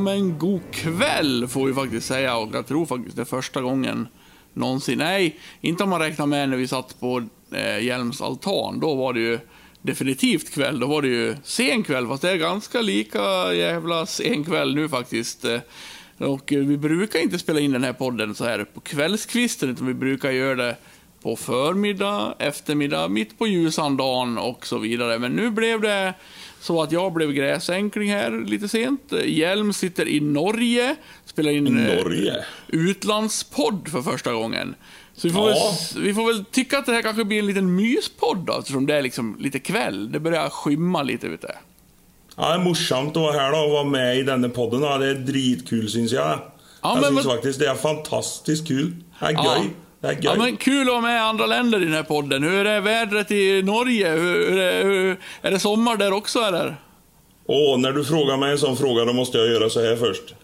men god kväll får vi faktiskt säga och jag tror faktiskt det är första gången någonsin. Nej, inte om man räknar med när vi satt på eh, Hjelms altan. Då var det ju definitivt kväll. Då var det ju sen kväll, fast det är ganska lika jävla sen kväll nu faktiskt. Eh, och vi brukar inte spela in den här podden så här på kvällskvisten, utan vi brukar göra det på förmiddag, eftermiddag, mitt på ljusan dagen och så vidare. Men nu blev det så att jag blev gräsänkling här lite sent. Hjelm sitter i Norge, spelar in eh, Norge? utlandspodd för första gången. Så vi får, Ja. väl, vi får väl tycka att det här kanske blir en liten myspodd då, eftersom det är liksom lite kväll. Det börjar skymma lite ute. Ja, det är morsomt att vara här då och vara med i denna podden. Ja, det är dritkul syns jag. jag men syns vad- faktiskt det är fantastiskt kul. Det är Ja. göj. Ja, men kul att ha med andra länder i den här podden. Hur är vädret i Norge? Hur, hur, är- hur, är det sommar där också eller? Åh, när du frågar mig en sån fråga då måste jag göra så här först.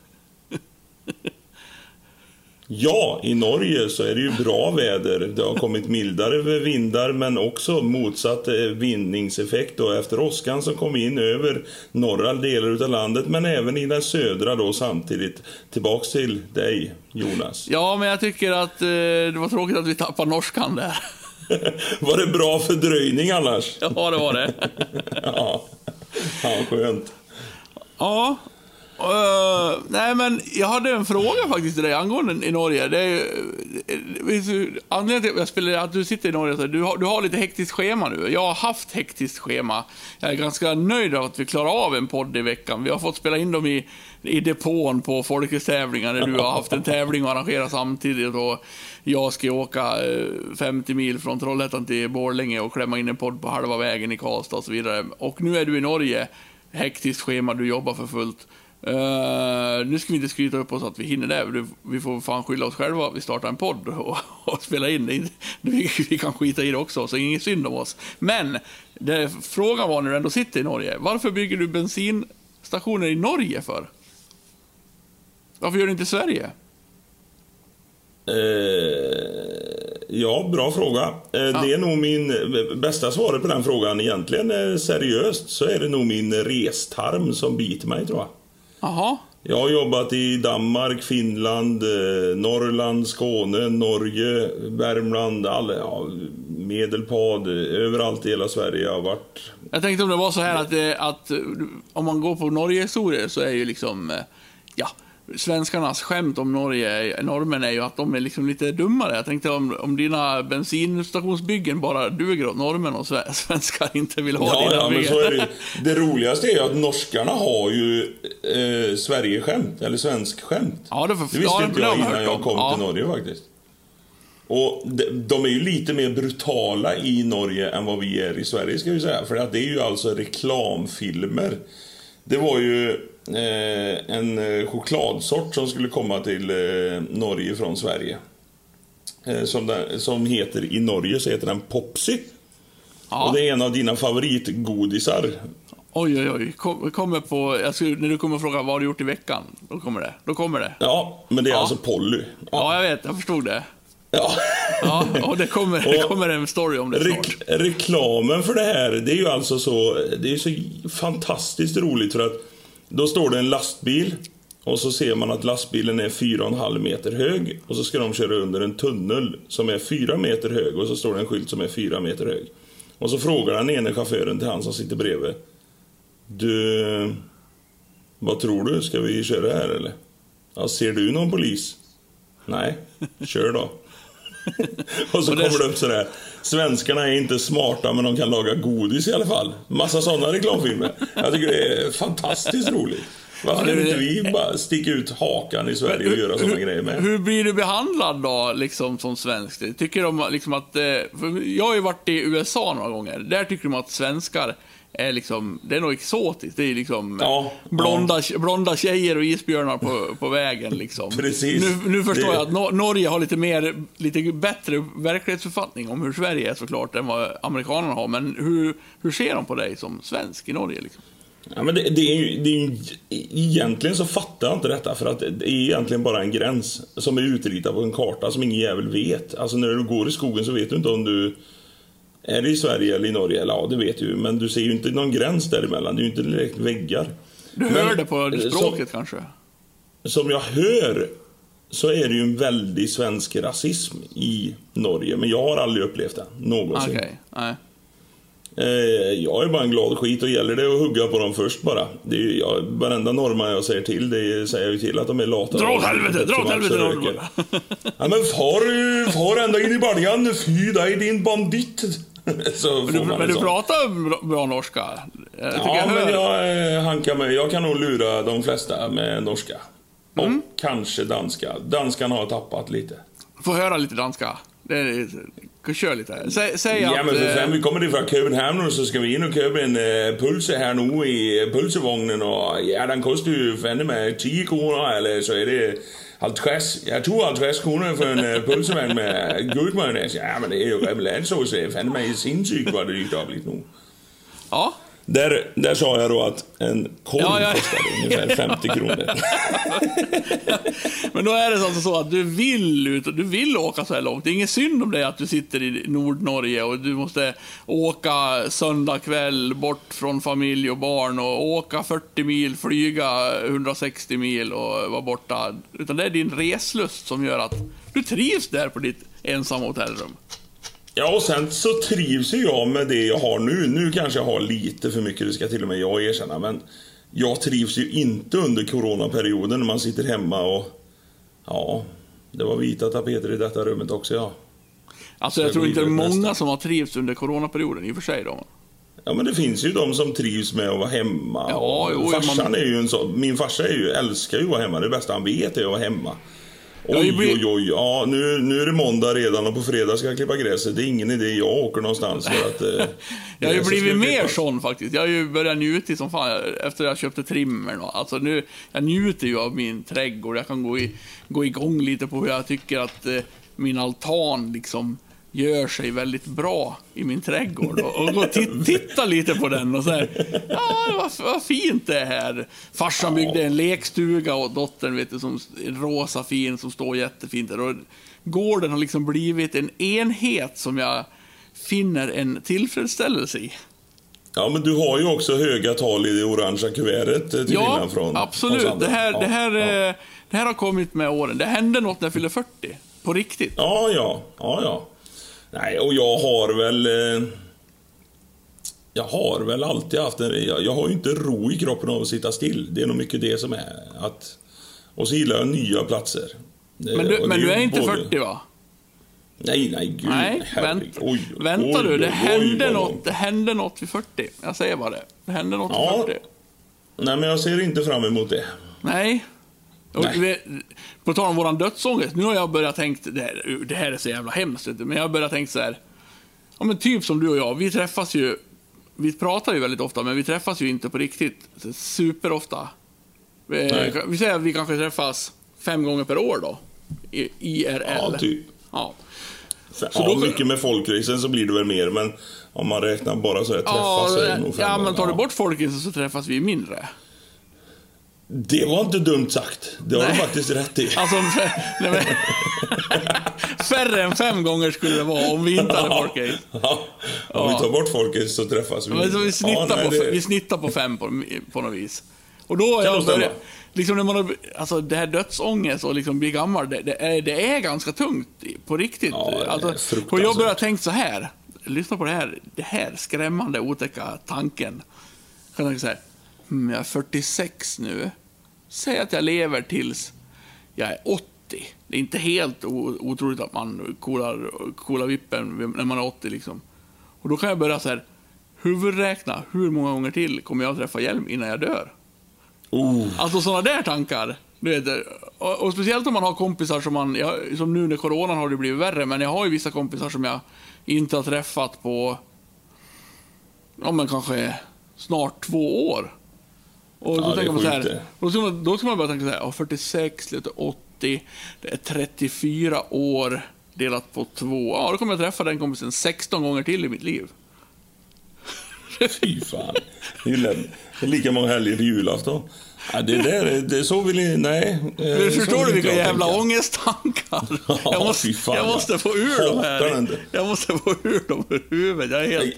Ja, i Norge så är det ju bra väder. Det har kommit mildare vindar men också motsatt eh, vindningseffekt då efter åskan som kom in över norra delar utav landet men även i den södra då samtidigt. Tillbaks till dig, Jonas. Ja, men jag tycker att eh, det var tråkigt att vi tappade norskan där. Var det bra fördröjning annars? Ja, det var det. Ja, ja skönt. Ja. Uh, nej, men jag hade en fråga faktiskt till dig angående i Norge. Det är, ju- eh, det anledningen till att jag spelar att du sitter i Norge, så du har, du har lite hektiskt schema nu. Jag har haft hektiskt schema. Jag är ganska nöjd av att vi klarar av en podd i veckan. Vi har fått spela in dem i, i depån på folkestävlingar där du har haft en tävling och arrangerat samtidigt. Och jag ska åka eh, 50 mil från Trollhättan till Borlänge och klämma in en podd på halva vägen i Karlstad och så vidare. Och nu är du i Norge hektiskt schema, du jobbar för fullt. Eh, nu ska vi inte skryta upp oss att vi hinner det. Vi får fan skylla oss själva. Vi startar en podd och, och spelar in. Det. Vi, vi kan skita i det också, så inget synd om oss. Men det, frågan var när du ändå sitter i Norge. Varför bygger du bensinstationer i Norge för? Varför gör du inte i Sverige? Eh, ja, bra fråga. Eh, Det är nog min bästa svaret på den frågan egentligen. Eh, seriöst så är det nog min restarm som biter mig tror jag. Jaha. Jag har jobbat i Danmark, Finland, eh, Norrland, Skåne, Norge, Värmland, alla, ja, Medelpad, eh, överallt i hela Sverige jag har varit. Jag tänkte om det var så här att, eh, att om man går på Norge-historier så är ju liksom, ja, svenskarnas skämt om Norge, norrmän är ju att de är liksom lite dummare. Jag tänkte om, om dina bensinstationsbyggen bara duger åt norrmän och sve- svenskar inte vill ha Ja, dina ja, men byggen. så är det. Det roligaste är ju att norskarna har ju eh, Sverige-skämt, eller svensk-skämt. Ja, det får- det visste ja, inte jag innan jag om. kom Ja. till Norge faktiskt. Och de, de är ju lite mer brutala i Norge än vad vi är i Sverige ska vi säga. För att det är ju alltså reklamfilmer. Det var ju en eh, chokladsort som skulle komma till eh, Norge från Sverige. Eh, som, den, som heter, i Norge så heter den Popsy. Ja. Och det är en av dina favoritgodisar. Oj, oj, oj. Kom, kommer på, jag skulle, när du kommer fråga vad har du gjort i veckan, då kommer det. Då kommer det. Ja, men det är Ja. alltså Polly. Ja. Ja, jag vet. Jag förstod det. Ja. Ja, och det kommer, det Och- kommer en story om det snart. Rek reklamen för det här, det är ju alltså så, det är så fantastiskt roligt för att då står det en lastbil och så ser man att lastbilen är 4,5 meter hög och så ska de köra under en tunnel som är 4 meter hög och så står det en skylt som är 4 meter hög. Och så frågar den ene chauffören till han som sitter bredvid. Du, vad tror du? Ska vi köra här eller? Ja, ser du någon polis? Nej, kör då. och så kommer det upp sådär. Svenskarna är inte smarta men de kan laga godis i alla fall. Massa sådana reklamfilmer. Jag tycker det är fantastiskt roligt. Varför Ja, kan inte vi bara sticka ut hakan i Sverige och göra sådana grejer med? Hur blir du behandlad då, liksom som svensk? Tycker de liksom att... eh, jag har ju varit i USA några gånger. Där tycker de att svenskar är liksom... Det är nog exotiskt. Det är liksom Ja, blonda, blonda tjejer och isbjörnar på, på vägen liksom. Precis. Nu, nu förstår Det- jag att Nor- Norge har lite mer, lite bättre verklighetsuppfattning om hur Sverige är såklart än vad amerikanerna har. Men hur, hur ser de på dig som svensk i Norge liksom? Ja, men det, det är ju, det är ju, egentligen så fattar jag inte detta för att det är egentligen bara en gräns som är utritad på en karta som ingen jävel vet. Alltså när du går i skogen så vet du inte om du är i Sverige eller i Norge. Eller ja, det vet du. Men du ser ju inte någon gräns däremellan. Det är ju inte direkt väggar. Du Men, hör det på språket kanske? som jag hör så är det ju en väldig svensk rasism i Norge. Men jag har aldrig upplevt det någonsin. Okej, nej. Eh, jag är bara en glad skit och gäller det att hugga på dem först bara. Det är, ju- jag, varenda norrman jag säger till, det säger jag ju till att de är lata. Dra åt helvete, dra åt helvete norrman. Ja men far, far ända in i baljan, fy dig din bandit. Så Men får du, man men en du sån. pratar bra, norska. Jag tycker Ja, jag men jag eh, hankar mig. Jag kan nog lura de flesta med norska. Och Mm. kanske danska. Danskan har tappat lite. Få höra lite danska. Det är, kör lite. Säg, säg Ja, att... men för eh, vi kommer från Köpenhamn och så ska vi in och köpa en uh, pulse här nu i pulsevognen och ja, den kostar ju fan med 10 kronor eller så är det 50, jag tror 50 kronor för en uh, pulsevagn med gurkmajonnäs. Ja, men det är ju. Det är fan med sinnssykt vad det har blivit nu. Ja. Där, där sa jag då att en korv Ja, ja. kostade ungefär 50 kronor. Men då är det alltså så att du vill ut och du vill åka så här långt. Det är ingen synd om dig att du sitter i Nordnorge och du måste åka söndag kväll bort från familj och barn och åka 40 mil, flyga 160 mil och vara borta. Utan det är din reslust som gör att du trivs där på ditt ensamma hotellrum. Ja, och sen så trivs ju jag med det jag har nu. Nu kanske jag har lite för mycket, det ska till och med jag erkänna. Men jag trivs ju inte under coronaperioden när man sitter hemma och... Ja, det var vita tapeter i detta rummet också, ja. Alltså jag Ska tror inte det är många nästa. som har trivts under coronaperioden i och för sig. Då. Ja, men det finns ju de som trivs med att vara hemma. Ja, jo, farsan man- är ju en sån... Min farsa är ju, älskar ju att vara hemma. Det bästa han vet är att vara hemma. Oj, oj, oj. Ja, nu, nu är det måndag redan och på fredag ska jag klippa gräset. Det är ingen idé jag åker någonstans för att... Eh, Jag har ju blivit mer sån faktiskt. Jag har ju börjat njuta som fan efter jag köpte trimmern. Alltså nu, jag njuter ju av min trädgård. Jag kan gå, i, gå igång lite på hur jag tycker att eh, min altan liksom gör sig väldigt bra i min trädgård. Och, och och ti- titta lite på den och så här, ja, vad, vad fint det är här. Farsan byggde en lekstuga åt dottern, vet du, som en rosa fin, som står jättefint där. Och gården har liksom blivit en enhet som jag finner en tillfredsställelse i. Ja, men du har ju också höga tal i det orangea kuvertet eh, till Ja, från absolut. Det här, ja, det, här, ja. eh, det här har kommit med åren. Det hände något när jag fyllde 40. På riktigt. Ja, ja, ja, ja. Nej, och jag har väl... Eh, jag har väl alltid haft en... Jag, jag har ju inte ro i kroppen av att sitta still. Det är nog mycket det som är att... Och så gillar jag nya platser. Eh, Men du, men du är inte både- 40 va? Nej, nej, gud. Nej, vänt, Oj, vänta du. Det oj, hände, vad något, det hände något vid 40. Jag säger bara det. Det hände något Ja. vid 40. Nej, men jag ser inte fram emot det. Nej. Och vi, på tal om våran dödsångest. Nu har jag börjat tänkt, det här, det här är så jävla hemskt, men jag har börjat tänkt så här. Ja men typ som du och jag, vi träffas ju, vi pratar ju väldigt ofta, men vi träffas ju inte på riktigt superofta. Vi, Nej. vi säger att vi kanske träffas fem gånger per år då. I, IRL. Ja, typ. Ja. Så ja, då- mycket med folkracen så blir det väl mer, men om man räknar bara så här träffas Ja, så är det nog fem ja, men tar du bort folkracen så träffas vi mindre. Det var inte dumt sagt. Det har du faktiskt rätt i. Alltså, nej, men, färre än fem gånger skulle det vara om vi inte hade folkrace. Ja, om vi tar bort folket så träffas vi. Men så vi, snittar Ja, nej, på, det- vi snittar på fem på, på något vis. Och då Kan jag börjat, liksom när man har, alltså det här dödsångest och liksom bli gammal, det, det, är, det är ganska tungt på riktigt. Ja, alltså, och jag börjar tänka så här, lyssna på det här, det här skrämmande otäcka tanken. Jag kan tänka så här, hmm, jag är 46 nu, säg att jag lever tills jag är 80. Det är inte helt otroligt att man kolar, kolar vippen när man är 80 liksom. Och då kan jag börja så här, huvudräkna, hur många gånger till kommer jag träffa hjälm innan jag dör? Oh, Alltså sådana där tankar. Du vet, och, och speciellt om man har kompisar som man, jag, som nu när coronan har det blivit värre, men jag har ju vissa kompisar som jag inte har träffat på, ja men kanske snart två år. Och då Ja, är tänker man så här, då ska, man, då ska man börja tänka så här, ja, 46, lite 80, det är 34 år delat på två. Ja, då kommer jag träffa den kompisen 16 gånger till i mitt liv. fy fan. Det är är lika många helger till julafton. Ja, det där, det, så vill ni, nej. eh, Men förstår du vilka jävla tänka. ångesttankar? Ja, Jag måste, jag måste få ur dem här. Jag måste få ur dem ur huvudet. Jag är helt...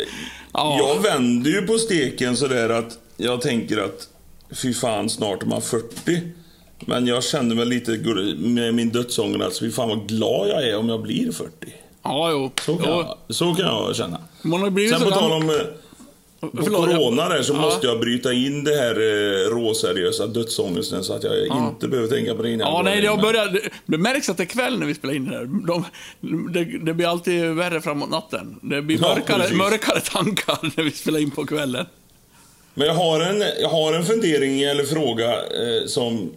Ja. Jag vänder ju på steken sådär att jag tänker att fy fan, snart är man 40. Men jag känner mig lite med min dödsångest, fy fan vad glad jag är om jag blir 40. Ja, jo. Så kan, jo. jag, så kan jag känna. Man har blivit Sen så på tal om eh, på jag- corona där så Ja. måste jag bryta in det här eh, råseriösa dödsångesten så att jag inte behöver tänka på det innan Ja, jag nej, Men- börjat... det- Det märks att det är kväll när vi spelar in det här. De, det, det blir alltid värre framåt natten. Det blir Ja, mörkare, precis. mörkare tankar när vi spelar in på kvällen. Men jag har en, jag har en fundering eller fråga eh, som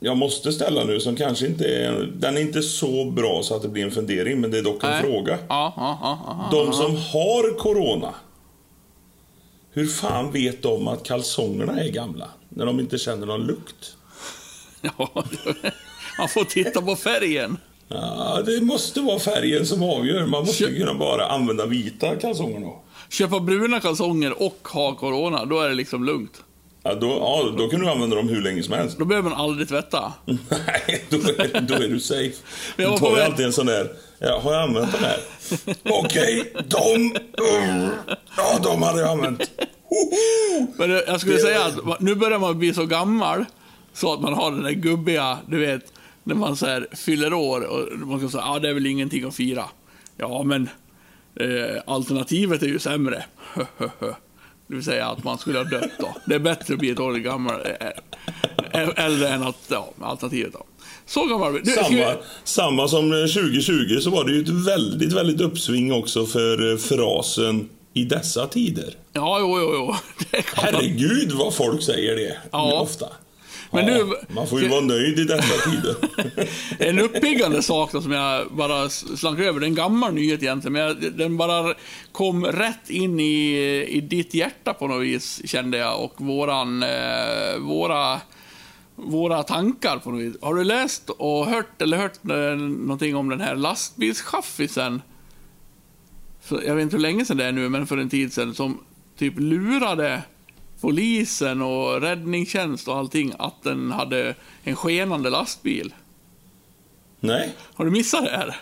jag måste ställa nu som kanske inte är... Den är inte så bra så att det blir en fundering, men det är dock en Nej. fråga. Ja, ja, ja. De som har corona, hur fan vet de att kalsongerna är gamla? När de inte känner någon lukt? ja. Man får titta på färgen. Ja, det måste vara färgen som avgör. Man måste kunna bara använda vita kalsonger då. Köpa bruna kalsonger och ha corona, då är det liksom lugnt. Ja, då, ja, då kan du använda dem hur länge som helst. Då behöver man aldrig tvätta. Nej, då är, då är du safe. Jag på tar ju alltid en sån där, ja, har jag använt den här? Okej, de... mm, ja, de hade jag använt. Men jag skulle säga att nu börjar man bli så gammal så att man har den där gubbiga, du vet, när man så här fyller år och man ska säga ja det är väl ingenting att fira. Ja, men eh, alternativet är ju sämre. det vill säga att man skulle ha dött då. Det är bättre att bli ett år gammal, eh, eh, äldre än att, ja, alternativet då. Så gammal du, ska vi- Samma, samma som 2020 så var det ju ett väldigt, väldigt uppsving också för eh, frasen i dessa tider. Ja, jo, jo, jo. Herregud vad folk säger det Ja. ofta. Men Ja, du- man får ju vara nöjd i dessa tider. En uppiggande sak då, som jag bara slank över, det är en gammal nyhet egentligen, men jag, den bara kom rätt in i, i ditt hjärta på något vis, kände jag, och våran, eh, våra, våra tankar på något vis. Har du läst och hört, eller hört eh, någonting om den här lastbilschaffisen? Jag vet inte hur länge sedan det är nu, men för en tid sedan, som typ lurade polisen och räddningstjänst och allting att den hade en skenande lastbil. Nej, Har du missat det här?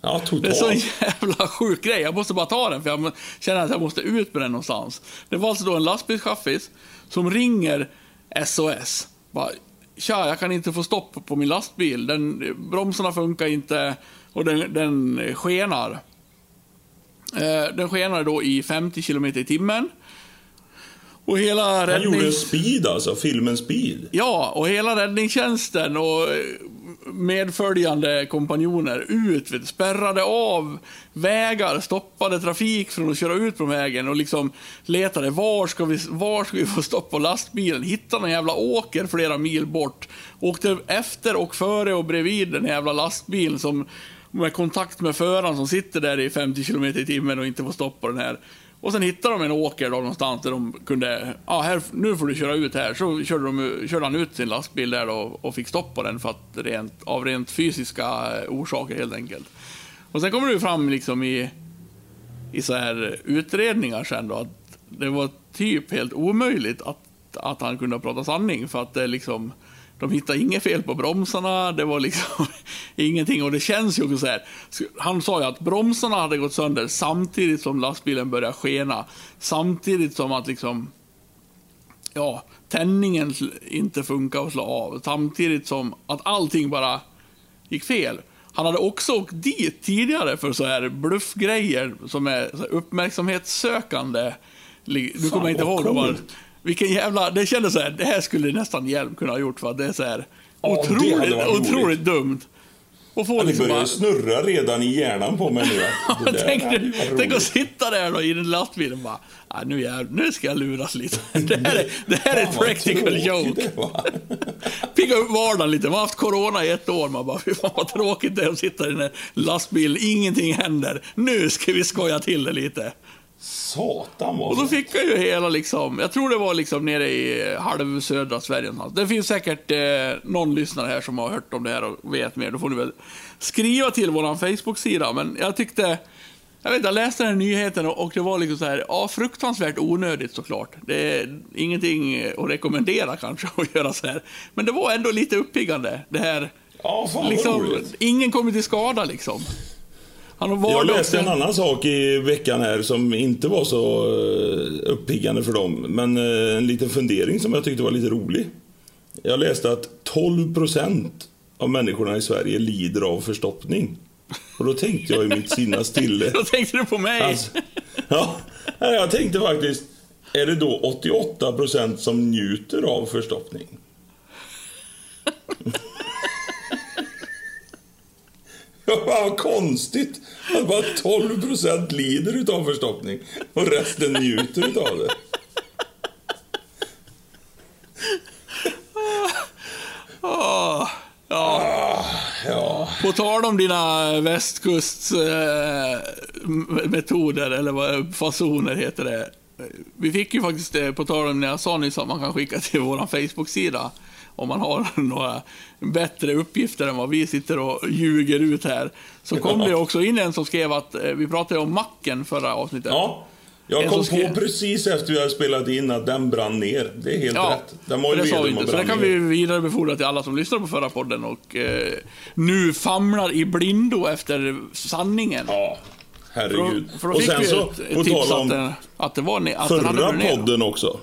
ja Det är så en totalt. jävla sjuk grej. Jag måste bara ta den för jag känner att jag måste ut med den någonstans. Det var alltså då en lastbilschaffis som ringer SOS. Bara, Tja, jag kan inte få stopp på min lastbil. Den, bromsarna funkar inte och den, den skenar. Eh, den skenar då i 50 km i timmen. Och hela Han räddnings... gjorde Speed alltså, filmen Speed. Ja, och hela räddningstjänsten och medföljande kompanjoner ut, vet, spärrade av vägar, stoppade trafik från att köra ut på vägen och liksom letade var ska vi, var ska vi få stopp på lastbilen, hittade en jävla åker flera mil bort, åkte efter och före och bredvid den jävla lastbilen som med kontakt med föraren som sitter där i 50 km i timmen och inte får stopp på den här. Och sen hittade de en åker då någonstans där de kunde, ja här, nu får du köra ut här. Så körde, de, körde han ut sin lastbil där och, och fick stopp på den för att rent, av rent fysiska eh, orsaker helt enkelt. Och sen kommer det ju fram liksom i, i så här utredningar sen då att det var typ helt omöjligt att, att han kunde prata sanning för att det liksom de hittade inget fel på bromsarna, det var liksom ingenting. Och det känns ju så här. Han sa ju att bromsarna hade gått sönder samtidigt som lastbilen började skena. Samtidigt som att liksom, ja, tändningen inte funkar att slå av. Samtidigt som att allting bara gick fel. Han hade också åkt dit tidigare för så här bluffgrejer som är uppmärksamhetssökande. Fan, kommer inte vad ihåg. Coolt. Vilken jävla, det kändes så här, det här skulle nästan Hjelm kunna ha gjort för det är så här Ja, det otroligt, otroligt roligt. dumt. Och få Det liksom börjar bara, snurra redan i hjärnan på mig nu. det där tänk, du, tänk att sitta där då i den lastbilen och bara, ah, nu, jävlar, nu ska jag luras lite. Det här är, det här är ett practical joke. det. Pigga upp vardagen lite. Man har haft corona i ett år. Man bara, fy fan vad tråkigt det är att sitta i den här lastbilen. Ingenting händer. Nu ska vi skoja till det lite. Satan Och då vad... fick jag ju hela liksom, jag tror det var liksom nere i halv södra Sverige någonstans. Det finns säkert eh, någon lyssnare här som har hört om det här och vet mer. Då får ni väl skriva till vår Facebook-sida. Men jag tyckte, jag vet inte, jag läste den här nyheten och, och det var liksom så här, ja fruktansvärt onödigt såklart. Det är ingenting att rekommendera kanske att göra så här. Men det var ändå lite uppiggande. Det här, Ja, fan vad liksom, ingen kommer till skada liksom. Han har Jag varit läste en annan sak i veckan här som inte var så eh, uppiggande för dem. Men eh, en liten fundering som jag tyckte var lite rolig. Jag läste att 12 procent av människorna i Sverige lider av förstoppning. Och då tänkte jag i mitt sinna stille... Då tänkte du på mig. Alltså, ja, jag tänkte faktiskt, är det då 88 procent som njuter av förstoppning? Vad konstigt att bara 12 procent lider utav förstoppning och resten njuter utav det. Åh, ja. Ja, På tal om dina västkustmetoder, eller vad fasoner heter det. Vi fick ju faktiskt, eh, på tal om när jag sa nyss att man kan skicka till vår Facebook-sida om man har några bättre uppgifter än vad vi sitter och ljuger ut här. Så kom det också in en som skrev att, eh, vi pratade om macken förra avsnittet. ja. Jag kom som på skrev- precis efter vi hade spelat in att den brann ner. Det är helt Ja, rätt. Den var ju det sa vi inte. Så det kan vi vidarebefordra till alla som lyssnar på förra podden och eh, nu famlar i blindo efter sanningen. Ja, herregud. För, för och sen så, ett, på tal att, om den, att det var att förra podden också.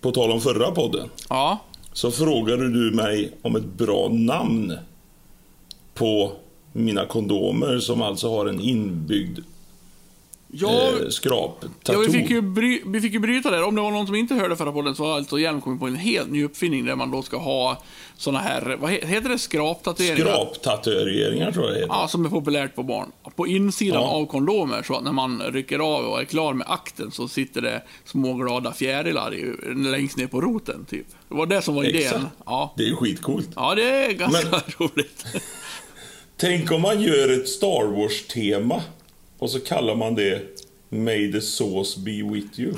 På tal om förra podden. Ja, så frågade du mig om ett bra namn på mina kondomer som alltså har en inbyggd ja, eh, skrap ja vi, fick ju bry, vi fick ju bryta där. Om det var någon som inte hörde förra podden så har alltså Hjelm kommit på en helt ny uppfinning där man då ska ha såna här, vad he- heter det, skraptatueringar? Skraptatueringar tror jag det heter. Ja, som är populärt på barn. På insidan Ja. av kondomer, så att när man rycker av och är klar med akten så sitter det små glada fjärilar i, längst ner på roten, typ. Det var det som var idén. Exakt. Ja. Det är skitcoolt. ja, det är ganska Men- roligt. Tänk om man gör ett Star Wars-tema och så kallar man det May the sauce be with you.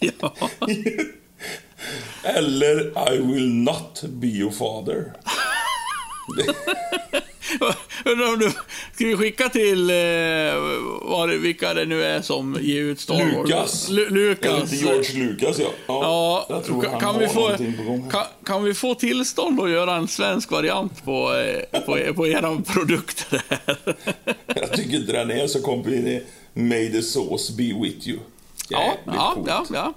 ja. Eller I will not be your father. Undrar om du, ska vi skicka till, eh, det, vilka det nu är som ger ut Star Wars? Lucas. Lu- Eller Lucas. till George Lucas, ja. Ja, jag tror kan, han kan, vi få, kan, kan vi få tillstånd att göra en svensk variant på, eh, på, på era produkter? Jag tycker inte den är så komplicerad. May the sauce be with you. Ja, Jävligt ja, coolt. ja, ja.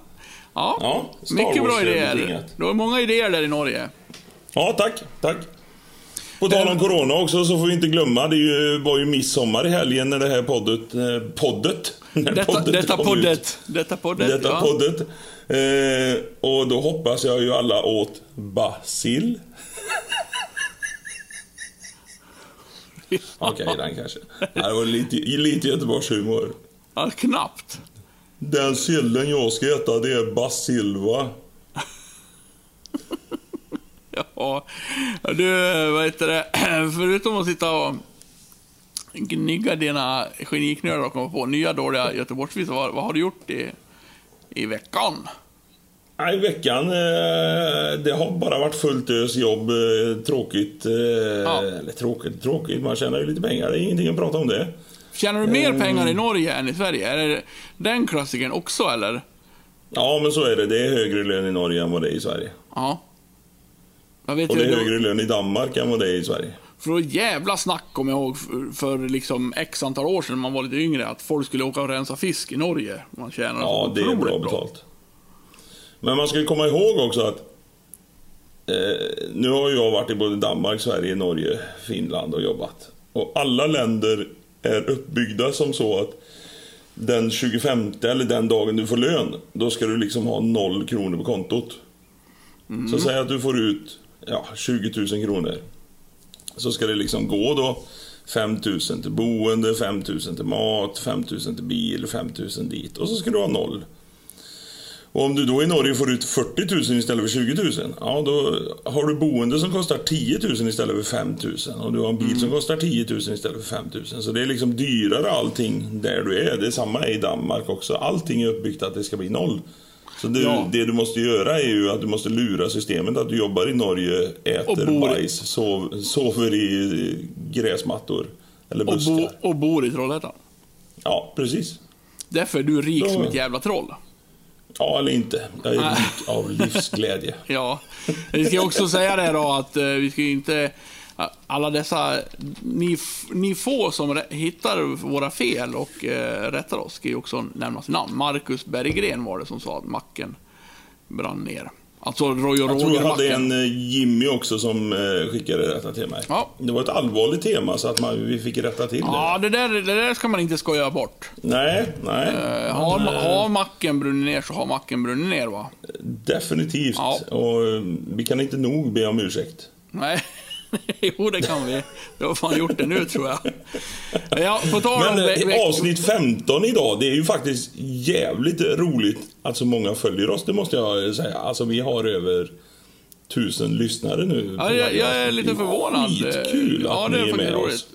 ja. Ja, Mycket bra idéer. Du har många idéer där i Norge. Ja, tack. Tack. På tal om corona också så får vi inte glömma, det ju- var ju midsommar i helgen när det här poddet... Eh, poddet? Detta, poddet detta poddet. Detta poddet, Detta ja. poddet. Eh, och då hoppas jag ju alla åt basil. Okej, den kanske. Det var lite, lite Göteborgshumor. ja, knappt. Den sillen jag ska äta, det är basilva. Ja, du, vad heter det, förutom att sitta och gnigga dina geniknölar och komma på nya dåliga Göteborgsvisor, vad, vad har du gjort i, i veckan? I veckan, eh, det har bara varit fullt ös jobb. Eh, tråkigt. Eh, Eller tråkigt, tråkigt. Man tjänar ju lite pengar. Det är ingenting att prata om det. Tjänar du mer pengar i Norge än i Sverige? Är det den klassikern också, eller? Ja, men så är det. Det är högre lön i Norge än vad det är i Sverige. Ja. Jag vet Och det är då- högre lön i Danmark än vad det är i Sverige. För då jävla snack kommer jag ihåg för, för liksom x antal år sedan när man var lite yngre, att folk skulle åka och rensa fisk i Norge. Man tjänar Ja, det är bra betalt. Men man ska komma ihåg också att eh, nu har jag varit i både Danmark, Sverige, Norge, Finland och jobbat. Och alla länder är uppbyggda som så att den 25 eller den dagen du får lön, då ska du liksom ha noll kronor på kontot. Så säg att du får ut ja, 20 000 kronor. Så ska det liksom gå då 5 000 till boende, 5 000 till mat, 5 000 till bil, 5 000 dit. Och så ska du ha noll. Och om du då i Norge får ut 40 000 istället för 20 000, ja då har du boende som kostar 10 000 istället för 5 000 och du har en bil som kostar 10 000 istället för 5 000. Så det är liksom dyrare allting där du är. Det är samma i Danmark också. Allting är uppbyggt att det ska bli noll. Så det, Ja. det du måste göra är ju att du måste lura systemet att du jobbar i Norge, äter bor- bajs, sov, sover i gräsmattor eller Och, buskar. bo, och bor i Trollhättan. Ja, precis. Därför är du rik Då- som ett jävla troll. Ja, eller inte. Jag är rik av livsglädje. Ja. Vi ska också säga det då att eh, vi ska inte alla dessa, ni, ni få som hittar våra fel och eh, rättar oss ska ju också nämna sin namn. Marcus Berggren var det som sa att macken brann ner. Alltså Roy och Jag tror jag hade en eh, Jimmy också som eh, skickade detta till mig. Ja. Det var ett allvarligt tema så att man, vi fick rätta till det. Ja, det där, det där ska man inte skoja bort. Nej, nej. Eh, har, eh, har macken brunnit ner så har macken brunnit ner va? Definitivt. Ja. Och vi kan inte nog be om ursäkt. Nej, jo det kan vi. Vi har fan gjort det nu tror jag. Ja, på tal. Men eh, avsnitt 15 idag, det är ju faktiskt jävligt roligt att så många följer oss, det måste jag säga. Alltså vi har över tusen lyssnare nu. Ja, jag, jag är lite Det förvånad. Skitkul ja, att det ni är är faktiskt med roligt. oss.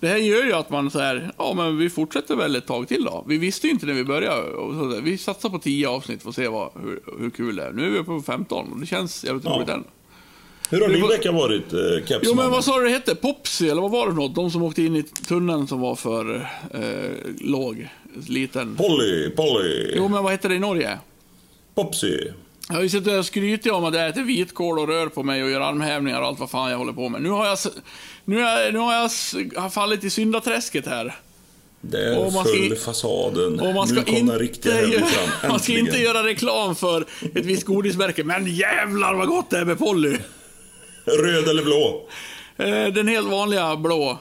Det här gör ju att man så här, ja men vi fortsätter väl ett tag till då. Vi visste ju inte när vi började. Vi satsar på 10 avsnitt för att se vad, hur, hur kul det är. Nu är vi uppe på 15 och det känns jävligt Ja. roligt än. Hur har din vecka varit, eh, Jo Kepsman? men vad sa du det hette? Popsy eller vad var det något? De som åkte in i tunneln som var för eh, låg, liten. Polly, Polly, Jo men vad hette det i Norge? Popsy. Jag har ju suttit och skrytit om att jag äter vitkål och rör på mig och gör armhävningar och allt vad fan jag håller på med. Nu har jag, nu har jag, nu har jag har fallit i syndaträsket här. Där man ska föll i- fasaden. Och man ska, nu kom den inte, riktiga fram. man ska Äntligen. inte göra reklam för ett visst godismärke, men jävlar vad gott det är med Polly. Röd eller blå? Eh, Den helt vanliga blå.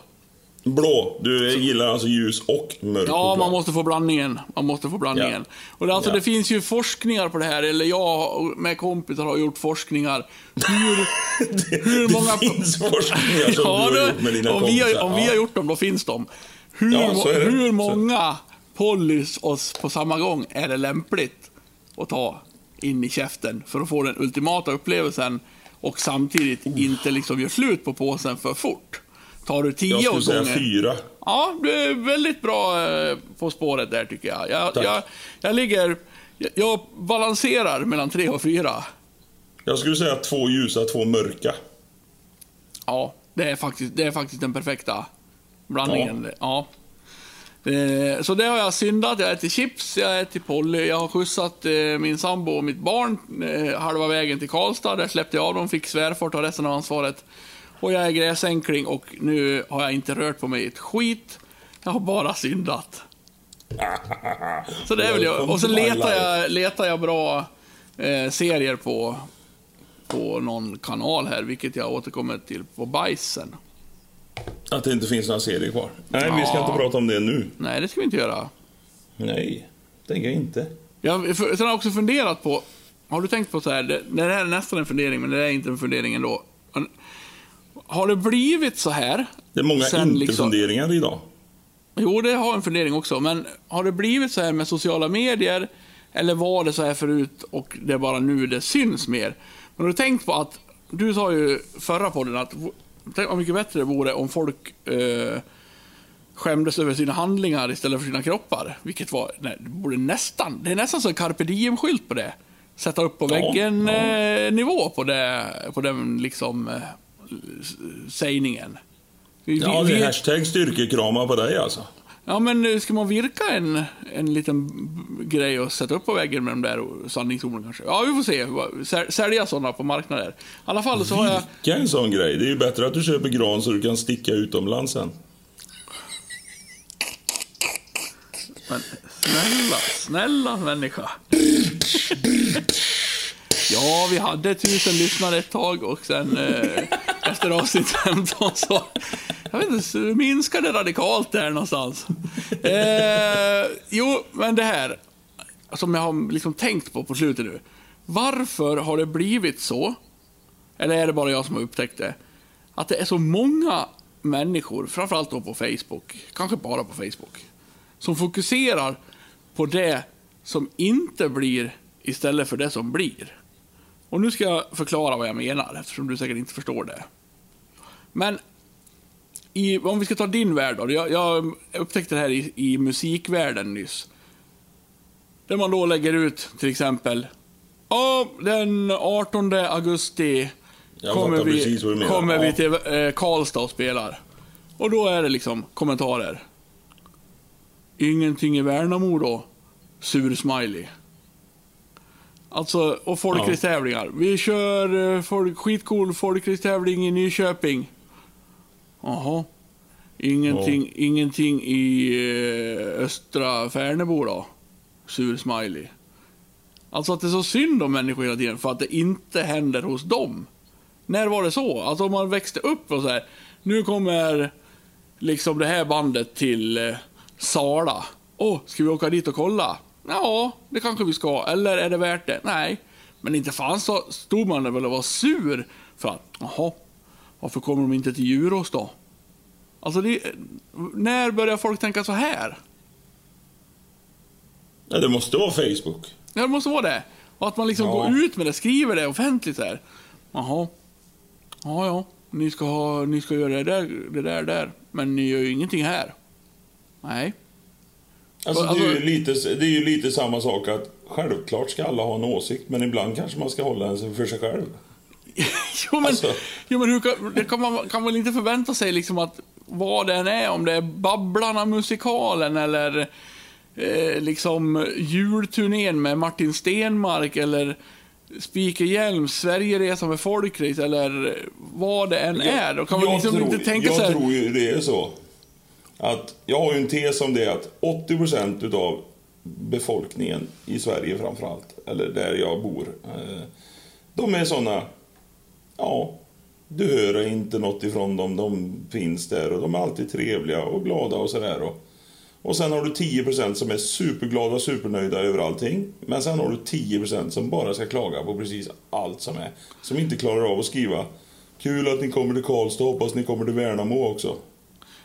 Blå. Du gillar alltså ljus och mörk Ja, man måste få blandningen. Man måste få blandningen. Och det, alltså, Ja. det finns ju forskningar på det här, eller jag med kompisar har gjort forskningar. Hur, hur många... Det finns forskningar som Ja, du har det- gjort med dina om vi, kompisar. har, om vi Ja. har gjort dem, då finns de. Hur, Ja, det. hur många Pollys oss på samma gång är det lämpligt att ta in i käften för att få den ultimata upplevelsen och samtidigt inte liksom gör slut på påsen för fort? Tar du tio Jag skulle säga fyra. Ja, du är väldigt bra eh, på spåret där tycker jag. Jag, jag, jag ligger... Jag, balanserar mellan tre och fyra. Jag skulle säga två ljusa, två mörka. Ja, det är faktiskt, det är faktiskt den perfekta blandningen. Ja. Eh, Så det har jag syndat. Jag äter chips, jag äter Polly, jag har skjutsat eh, min sambo och mitt barn eh, halva vägen till Karlstad. Där släppte jag av dem, fick svärfar ta resten av ansvaret. Och jag är gräsänkling och nu har jag inte rört på mig ett skit. Jag har bara syndat. Så det är väl jag. Och så letar jag, letar jag bra eh, serier på, på någon kanal här, vilket jag återkommer till på bajsen. Att det inte finns några serier kvar. Nej, vi ska Ja. inte prata om det nu. Nej, det ska vi inte göra. Nej, tänker jag inte. Jag för, sen har jag också funderat på, har du tänkt på så här, det, det här är nästan en fundering, men det är inte en fundering ändå. Har det blivit så här? Det är många inte-funderingar idag. Jo, det har en fundering också, men har det blivit så här med sociala medier? Eller var det så här förut och det är bara nu det syns mer? Men har du tänkt på att, du sa ju förra podden att, tänk vad mycket bättre det vore om folk eh, skämdes över sina handlingar istället för sina kroppar. Vilket var, nej, det borde nästan, det är nästan så en carpe diem-skylt på det. Sätta upp på Ja, väggen ja. Eh, nivå på, det, på den liksom eh, sägningen. Vi- Ja, vi- det är hashtag styrkekrama på dig alltså. Ja, men eh, ska man virka en, en liten grej och sätta upp på väggen med de där sanningsorden kanske? Ja, vi får se. Sälja sådana på marknader. I alla fall så har jag... Vilka en sån grej. Det är ju bättre att du köper gran så du kan sticka utomlands sen. Men snälla, snälla människa. Ja, vi hade tusen lyssnare ett tag och sen eh, efter avsnitt 15 så... Jag vet inte, minskade radikalt där någonstans. Eh, jo, men det här som jag har liksom tänkt på på slutet nu. Varför har det blivit så? Eller är det bara jag som har upptäckt det? Att det är så många människor, framförallt då på Facebook, kanske bara på Facebook, som fokuserar på det som inte blir istället för det som blir. Och nu ska jag förklara vad jag menar, eftersom du säkert inte förstår det. Men i, om vi ska ta din värld då. Jag, jag upptäckte det här i, i musikvärlden nyss. Där man då lägger ut till exempel, ja, den 18 augusti kommer, vi, kommer vi Ja. till eh, Karlstad och spelar. Och då är det liksom kommentarer. Ingenting i Värnamo då? Sur smiley. Alltså, och folkracetävlingar. Vi kör eh, folk, skitcool folkracetävling i Nyköping. Jaha. Ingenting, ingenting i eh, östra Färnebo då? Sur smiley. Alltså att det är så synd om människor hela tiden för att det inte händer hos dem. När var det så? Alltså om man växte upp och så här. Nu kommer liksom det här bandet till eh, Sala. Åh, ska vi åka dit och kolla? Ja, det kanske vi ska. Eller är det värt det? Nej. Men inte fan så stod man där väl och var sur för att, jaha, varför kommer de inte till Djurås då? Alltså, det, när börjar folk tänka så här? Ja, det måste vara Facebook. Ja, det måste vara det. Och att man liksom Ja. går ut med det, skriver det offentligt här. Jaha. Ja, ja. Ni ska, ha, ni ska göra det där, det där, där. Men ni gör ju ingenting här. Nej. Alltså, det, är Alltså- ju lite, det är ju lite samma sak att självklart ska alla ha en åsikt, men ibland kanske man ska hålla den för sig själv. jo, men, Alltså. jo, men hur kan, det kan man kan väl inte förvänta sig liksom att vad det än är, om det är Babblarna-musikalen eller eh, liksom julturnén med Martin Stenmark eller Spiker Hjelms Sverigeresa med folkrace eller vad det än är. Då kan man jag liksom tror, inte tänka jag här. tror ju det är så. Att jag har ju en tes om det att 80% utav befolkningen i Sverige framförallt, eller där jag bor, eh, de är såna, ja, du hör inte något ifrån dem, de finns där och de är alltid trevliga och glada och sådär. Och, och sen har du 10% som är superglada och supernöjda över allting. Men sen har du 10% som bara ska klaga på precis allt som är. Som inte klarar av att skriva Kul att ni kommer till Karlstad, hoppas ni kommer till Värnamo också.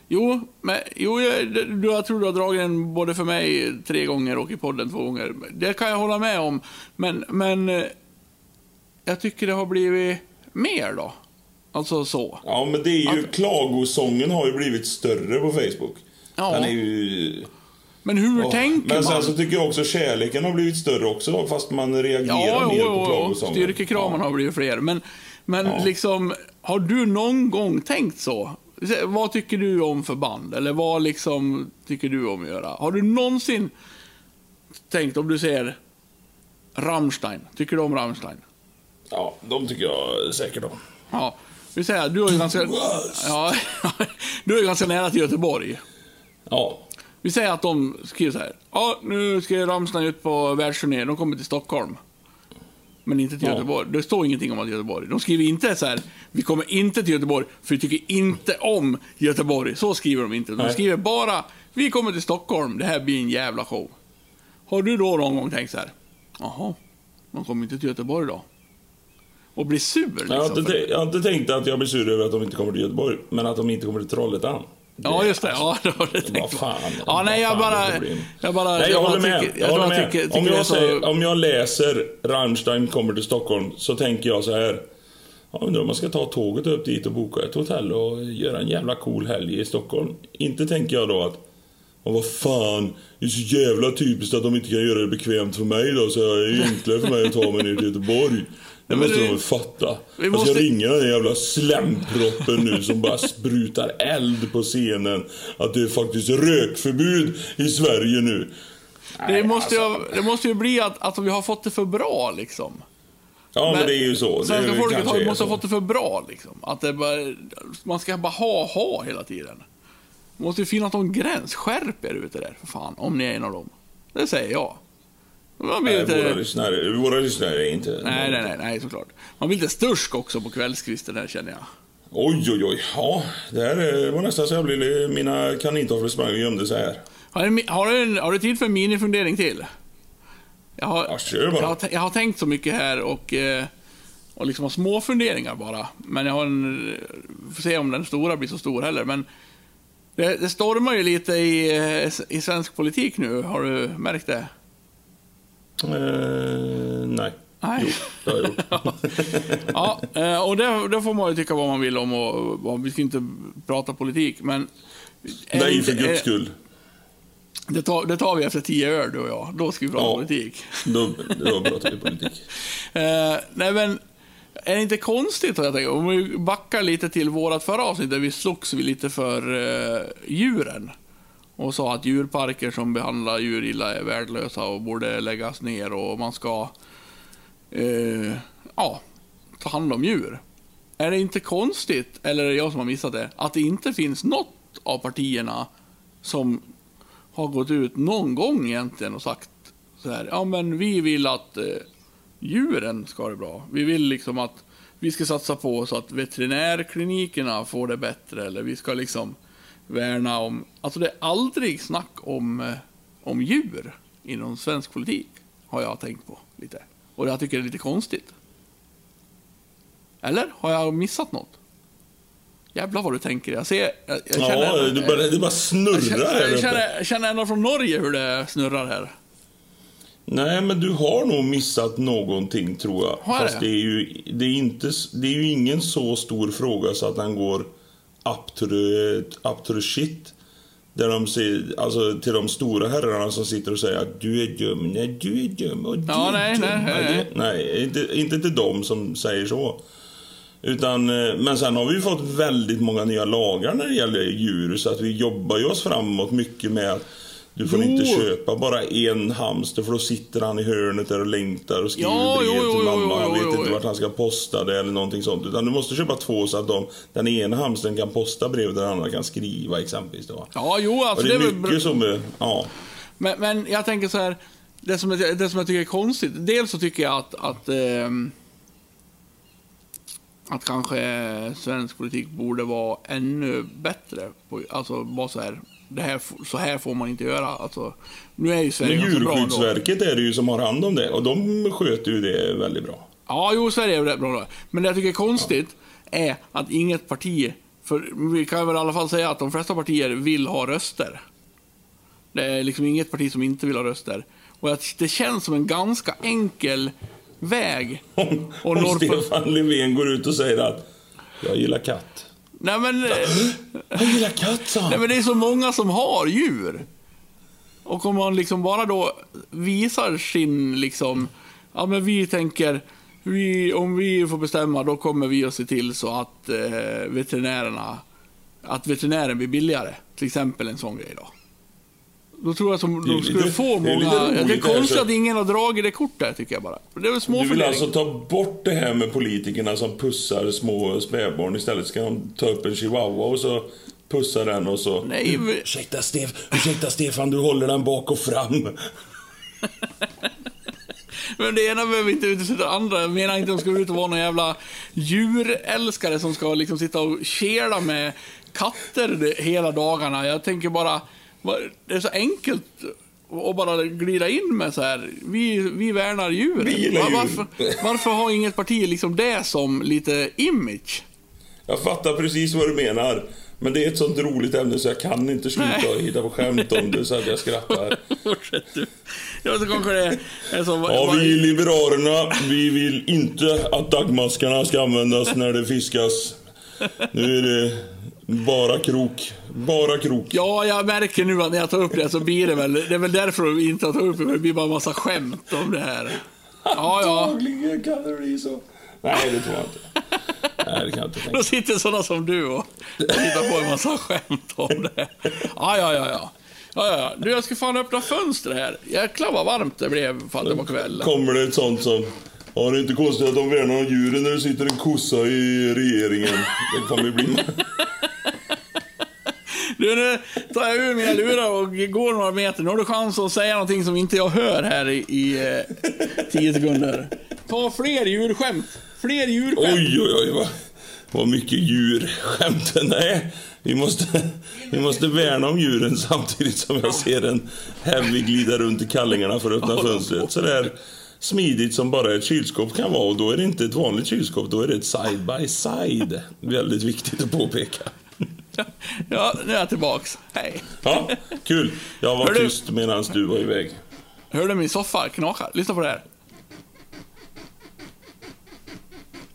Jo, men, jo jag, du, jag tror du har dragit den både för mig tre gånger och i podden två gånger. Det kan jag hålla med om. Men, men eh, jag tycker det har blivit mer då. Alltså så. Ja, men det är ju, klagosången har ju blivit större på Facebook. Ja. Den är ju... Men hur Åh, tänker Men man? sen så tycker jag också kärleken har blivit större också, fast man reagerar Ja, mer jo, på klagosången. Styrkekramarna har blivit fler. Men, men Ja. liksom, har du någon gång tänkt så? Vad tycker du om för band? Eller vad liksom tycker du om att göra? Har du någonsin tänkt, om du ser Rammstein, tycker du om Rammstein? Ja, de tycker jag säkert om. Ja, vi säger du är ju ganska... Ja, du är ganska nära till Göteborg. Ja. Vi säger att de skriver så här. Ja, nu ska Rammstein ut på världsturné. De kommer till Stockholm. Men inte till Ja. Göteborg. Det står ingenting om att Göteborg. De skriver inte så här. Vi kommer inte till Göteborg för vi tycker inte om Göteborg. Så skriver de inte. De Nej. skriver bara. Vi kommer till Stockholm. Det här blir en jävla show. Har du då någon gång tänkt så här? Jaha, de kommer inte till Göteborg då? Och blir sur liksom. Jag har, inte, jag har inte tänkt att jag blir sur över att de inte kommer till Göteborg, men att de inte kommer till Trollhättan. Ja, just det. Ja, det har du tänkt fan. Ja, nej, jag bara... Jag bara... Nej, jag håller med. tycker- Jag håller jag med. tycker- om, tycker är jag så- säger, om jag läser Rammstein kommer till Stockholm så tänker jag så här. Ja, undrar om man ska ta tåget upp dit och boka ett hotell och göra en jävla cool helg i Stockholm. Inte tänker jag då att och vad fan, det är så jävla typiskt att de inte kan göra det bekvämt för mig då, så det är enklare för mig att ta mig ner till Göteborg. Det men måste det- fatta. vi Jag ska måste- ringa den jävla slämproppen nu som bara sprutar eld på scenen. Att det är faktiskt rökförbud i Sverige nu. Det Nej, måste, ju, alltså. det måste ju bli att, att vi har fått det för bra liksom. Ja, men, det är ju så. Det Svenska folket har, måste ha fått det för bra liksom. Att det bara, man ska bara ha, ha hela tiden. Det måste ju finnas någon gräns. Skärp er ute där för fan, om ni är en av dem. Det säger jag. Man blir Nej, lite... våra, lyssnare, våra lyssnare är inte... Nej, nej, nej, nej, såklart. Man blir lite stursk också på kvällskvisten här känner jag. Oj, oj, oj. Ja, det här var nästan så jag blev... Mina kanintofflor sprang och gömde sig här. Har du, har du, har du tid för en minifundering till? Jag har, Ja, kör bara. jag, har, jag har tänkt så mycket här och, eh, och liksom har små funderingar bara. Men jag har en... Får se om den stora blir så stor heller. Men det, det stormar ju lite i, eh, i svensk politik nu. Har du märkt det? Eh, nej. Nej. Jo, det har jag gjort. Ja, eh, och det, det får man ju tycka vad man vill om och, och vi ska inte prata politik, men... Nej, inte- för guds är- skull. Det tar, det tar vi efter tio öl, du och jag. Då ska vi prata Ja. politik. Då, då pratar vi politik. Eh, nej men, är det inte konstigt jag tänker, om vi backar lite till vårat förra avsnitt där vi slogs vi lite för eh, djuren. Och sa att djurparker som behandlar djur illa är värdelösa och borde läggas ner och man ska eh, ja, ta hand om djur. är det inte konstigt, eller är det jag som har missat det, att det inte finns något av partierna som har gått ut någon gång egentligen och sagt så här, ja men vi vill att eh, djuren ska ha det bra. Vi vill liksom att vi ska satsa på så att veterinärklinikerna får det bättre, eller vi ska liksom värna om, alltså det är aldrig snack om, eh, om djur inom svensk politik, har jag tänkt på lite. Och jag tycker det är lite konstigt. Eller? Har jag missat något? Jävlar vad du tänker. Jag ser... Jag, jag känner, Ja, det bara, det bara snurrar jag känner, här jag känner, jag känner ända från Norge hur det snurrar här. Nej, men du har nog missat någonting tror jag. Har Fast det? det är, ju, det, är inte, det är ju ingen så stor fråga så att den går up to the, up to the shit. Där de säger, alltså till de stora herrarna som sitter och säger att du är dum, nej du är dum och du Ja, är nej, dum. nej, nej, nej inte, inte till dem som säger så. Utan, eh, men sen har vi fått väldigt många nya lagar när det gäller djur så att vi jobbar ju oss framåt mycket med att du får Jo. inte köpa bara en hamster för då sitter han i hörnet där och längtar och skriver Ja, brev jo, till mamma. Han vet inte vart han ska posta det eller någonting sånt. Utan du måste köpa två så att de, den ena hamstern kan posta brevet och den andra kan skriva exempelvis. Då. Ja, jo, Och alltså det är väl bra. mycket som är, ja. Men, men jag tänker så här, det som, jag, det som jag tycker är konstigt, dels så tycker jag att, att, ehm, att kanske svensk politik borde vara ännu bättre. På, alltså bara så här, det här, så här får man inte göra. Alltså, nu är ju Sverige Men. Djurskyddsverket är det ju som har hand om det och de sköter ju det väldigt bra. Ja, jo, Sverige är rätt bra då. Men det jag tycker är konstigt är att inget parti, för vi kan väl i alla fall säga att de flesta partier vill ha röster. Det är liksom inget parti som inte vill ha röster. Och att det känns som en ganska enkel väg. Om, Och om Stefan Löfven går ut och säger att jag gillar katt. Nej men, eh, Jag gillar katt, nej men det är så många som har djur. Och om man liksom bara då visar sin liksom, ja men vi tänker, vi, om vi får bestämma då kommer vi att se till så att eh, veterinärerna, att veterinären blir billigare. Till exempel en sån grej då. Då tror jag är de skulle lite- få det är många... Det är det här, konstigt så- att ingen har dragit det kortet tycker jag bara. Det är väl små Du vill alltså ta bort det här med politikerna som pussar små spädbarn. Istället ska de ta upp en chihuahua och så pussa den och så... Nej, men- Ursäkta, Stef ursäkta Stefan, du håller den bak och fram. Men det ena behöver inte utesluta det andra. Jag menar inte att de ska ut och vara någon jävla djurälskare som ska liksom sitta och kela med katter hela dagarna. Jag tänker bara, det är så enkelt att bara glida in med så här. Vi, vi värnar djuren. Vi djur. Varför, varför har inget parti liksom det som lite image? Jag fattar precis vad du menar. Men det är ett sånt roligt ämne så jag kan inte sluta Nej. och hitta på skämt om det så att jag skrattar. Fortsätt du. Ja, så kanske det är som... Ja, vi i Liberalerna, vi vill inte att dagmaskarna ska användas när det fiskas. Nu är det bara krok. Bara krok. Ja, jag märker nu att när jag tar upp det så blir det väl... Det är väl därför vi inte har tagit upp det, för det blir bara en massa skämt om det här. Ja, ja. Antagligen kan det bli så. Nej, det tror jag inte. Nej, det kan jag inte tänka Då sitter sådana som du och, hittar på en massa skämt om det. Ja, ja, ja, ja. Ja, ja, ja. Du, jag ska fan öppna fönstret här. Jäklar vad varmt det blev för att det var kväll. Kommer det ett sånt som... Ja, det är inte konstigt att de värnar om djuren när det sitter en kossa i regeringen. Det kommer ju bli... Du, nu tar jag ur mina lurar och går några meter. Nu har du chans att säga någonting som inte jag hör här i, i eh, tio sekunder. Ta fler djurskämt. Fler djurskämt. Oj, oj, oj, vad, vad mycket djur. Skämten, nej. Vi måste, vi måste värna om djuren samtidigt som jag ser en Heavy glida runt i kallingarna för att öppna fönstret. Så där smidigt som bara ett kylskåp kan vara. Och då är det inte ett vanligt kylskåp, då är det ett side by side. Väldigt viktigt att påpeka. Ja, nu är jag tillbaks. Hej. Ja, kul. Jag var Hör du- tyst medan du var iväg. Hör du min soffa knaka? Lyssna på det här.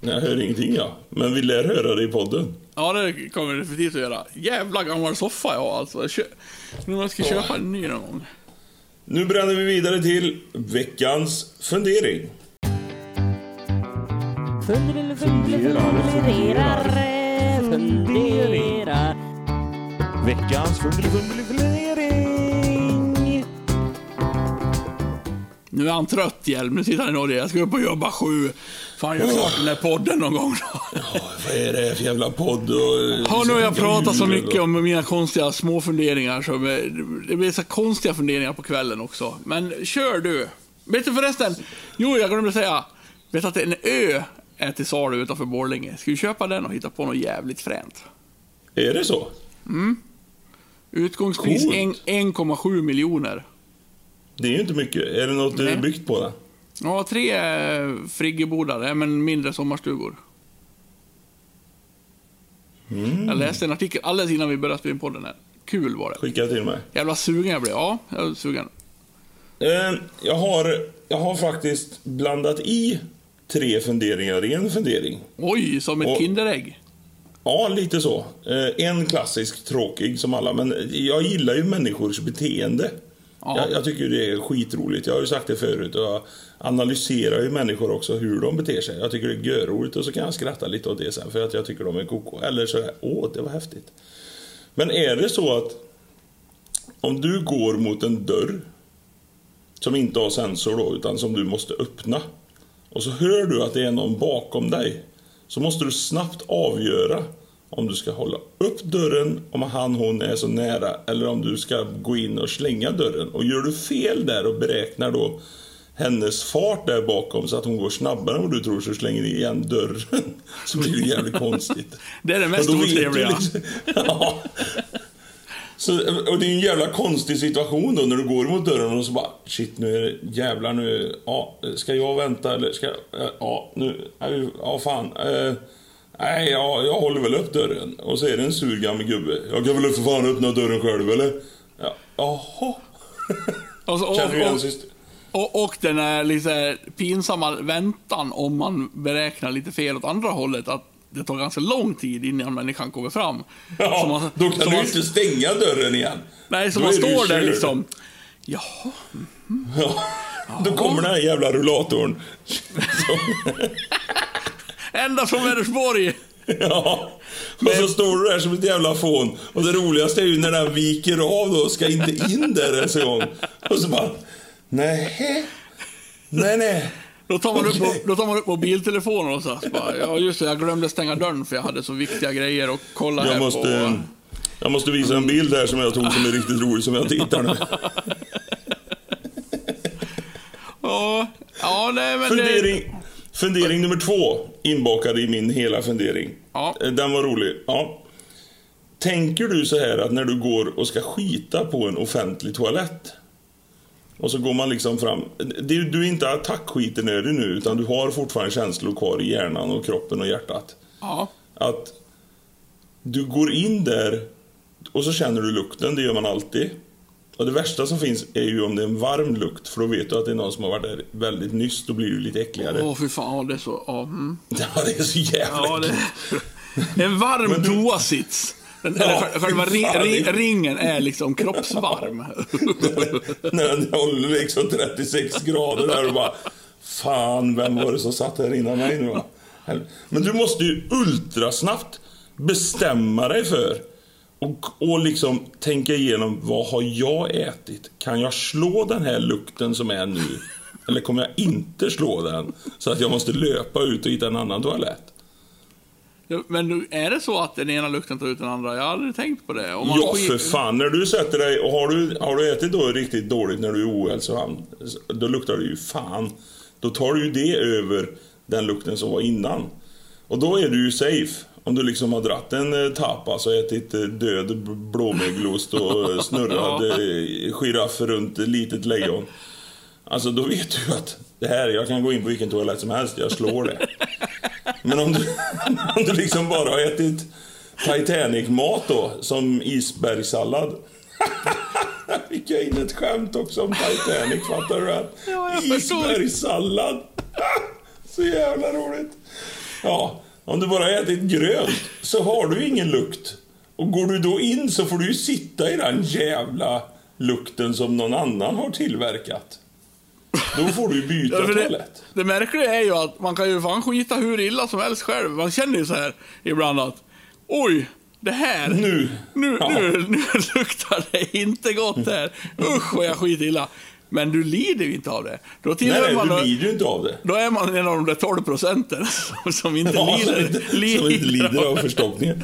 Jag hör ingenting, ja. Men vi lär höra det i podden. Ja, det kommer det definitivt att göra. Jävla gammal soffa jag har alltså. Kö- Nu måste jag köpa en ny någon gång. Nu bränner vi vidare till veckans fundering. Funderar, funderar, funderar. Veckans fundering. Nu är han trött Hjelm. Nu sitter han i Norge. Jag ska upp och jobba sju. Fan, jag klart den här podden någon gång då. Ja, vad är det för jävla podd? Och, Ja, nu har jag pratat så mycket om mina konstiga små funderingar. Så det blir så konstiga funderingar på kvällen också. Men kör du. Vet du förresten? Jo, jag glömde säga. Vet att en ö är till salu utanför Borlänge? Ska vi köpa den och hitta på något jävligt fränt? Är det så? Utgångspris Coolt. en- 1,7 miljoner. Det är ju inte mycket. Är det något Nej. Nej. byggt på det? Ja, tre eh, friggebodar, men mindre sommarstugor. Jag läste en artikel alldeles innan vi började spela in podden här. Kul var det. Skicka till mig. Jävla sugen jag blev. Ja, jag är sugen. Eh, jag, har, jag har faktiskt blandat i tre funderingar i en fundering. Oj, som ett Och- Kinderägg. Ja, lite så. Eh, en klassisk tråkig som alla, men jag gillar ju människors beteende. Ja. Jag, jag tycker det är skitroligt. Jag har ju sagt det förut. Och jag analyserar ju människor också, hur de beter sig. Jag tycker det är görroligt och så kan jag skratta lite åt det sen för att jag tycker de är koko. Eller så åh, det var häftigt. Men är det så att om du går mot en dörr som inte har sensor då, utan som du måste öppna. Och så hör du att det är någon bakom dig. Så måste du snabbt avgöra om du ska hålla upp dörren om han hon är så nära eller om du ska gå in och slänga dörren. Och gör du fel där och beräknar då hennes fart där bakom så att hon går snabbare än vad du tror så slänger ni igen dörren. Så blir det jävligt konstigt. Det är det mest du otrevliga. liksom- ja. Så, och det är en jävla konstig situation då när du går mot dörren och så bara shit nu är det jävlar nu, ja, ska jag vänta eller ska jag, eh, ja nu, ja fan. Eh, nej, ja, jag håller väl upp dörren. Och så är det en sur gammal gubbe. Jag kan väl för fan öppna dörren själv eller? Ja, jaha. Och, Känner igen syster? och, och den är lite pinsamma väntan om man beräknar lite fel åt andra hållet. Att det tar ganska lång tid innan människan kommer fram. Så Ja, man- då så kan du man- inte stänga dörren igen. Nej, så Då man står där liksom. Jaha. Ja. Då kommer den här jävla rullatorn. Ända från Vänersborg. Ja, och så står du där som ett jävla fån. Och det roligaste är ju när den viker av då och ska inte in där ens en gång. Och så bara, nej, nej, nej. Då tar, man upp, Okej. då tar man upp mobiltelefonen och så, bara, ja just det, jag glömde stänga dörren för jag hade så viktiga grejer att kolla här Jag måste, på. jag måste visa en bild här som jag tog som är riktigt rolig som jag tittar nu. Ja, ja nej men det, Fundering, fundering nummer två, inbakad i min hela fundering. Ja. Eh, Den var rolig. Ja. Tänker du så här att när du går och ska skita på en offentlig toalett och så går man liksom fram. Du är inte attackskitenödig nu utan du har fortfarande känslor kvar i hjärnan och kroppen och hjärtat. ja, Att du går in där och så känner du lukten, det gör man alltid. Och det värsta som finns är ju om det är en varm lukt för då vet du att det är någon som har varit där väldigt nyss, då blir du lite äckligare. åh fy fan, ja, det är så, ja, mm. Ja, det är så jävla ja äckligt. det, En varm du- toasits. Ja, själva- själva fy ri, fan, ri, det- ringen är liksom kroppsvarm. När den håller liksom 36 grader där och bara Fan, vem var det som satt här innan mig nu? Men du måste ju ultrasnabbt bestämma dig för och, och liksom tänka igenom vad har jag ätit? Kan jag slå den här lukten som är nu? Eller kommer jag inte slå den? Så att jag måste löpa ut och hitta en annan toalett? Ja, Men nu, är det så att den ena lukten tar ut den andra? Jag har aldrig tänkt på det. Ja, skit- för fan. När du sätter dig och har du, har du ätit då riktigt dåligt när du är ohälsosam, då luktar det ju fan. Då tar du ju det över den lukten som var innan. Och då är du ju safe. Om du liksom har dratt en eh, tapas och ätit eh, död blåmögelost och eh, snurrad eh, giraff runt ett litet lejon. Alltså då vet du att det här, jag kan gå in på vilken toalett som helst, jag slår det. Men om du, om du liksom bara har ätit Titanic-mat då, som isbergssallad. Fick jag in ett skämt också om Titanic, fattar du? Ja, förstår. Isbergssallad. Så jävla roligt. Ja, om du bara har ätit grönt så har du ingen lukt. Och går du då in så får du ju sitta i den jävla lukten som någon annan har tillverkat. Då får du ju byta Ja, det, toalett. det märkliga är ju att man kan ju fan skita hur illa som helst själv. Man känner ju så här ibland att oj, det här. Nu. Nu, Ja. nu, nu luktar det inte gott här. Usch vad jag skiter illa. Men du lider ju inte av det. Då tillhör nej, man... du lider ju inte av det. Då är man en av de där 12 procenten som, som inte Ja, som, lider. inte, som inte lider av förstoppningen.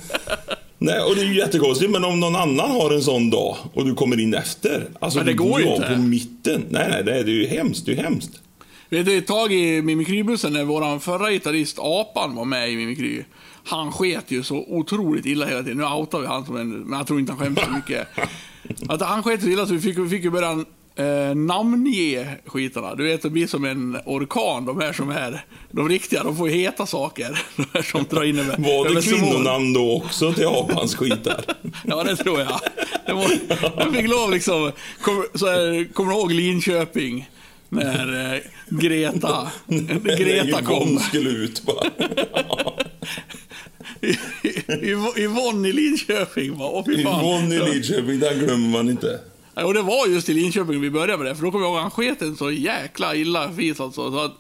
Nej, och det är ju jättekonstigt, men om någon annan har en sån dag och du kommer in efter. Alltså, Men det du går ju inte. på mitten. Nej, nej, det är det är ju hemskt. Det är ju hemskt. Vet du, ett tag i Mimikrybussen när vår förra gitarrist Apan var med i Mimikry. Han sket ju så otroligt illa hela tiden. Nu outar vi han som en, men jag tror inte han skäms så mycket. Att han sket så illa så vi fick, vi fick ju börja eh, namnge skitarna. Du vet, det blir som en orkan, de här som är de riktiga. De får ju heta saker. De här som drar in över Var det kvinnonamn då också till apans skitar? Ja, det tror jag. Det var, jag fick lov liksom, kom, så här, kommer du ihåg Linköping? När eh, Greta, Greta När kom. Yvonne skulle ut bara. Yv- Yvonne i Linköping va? Yvonne i Lidköping, den glömmer man inte. Och det var just i Linköping vi började med det, för då kommer jag ihåg han sket en så jäkla illa fis alltså. Så att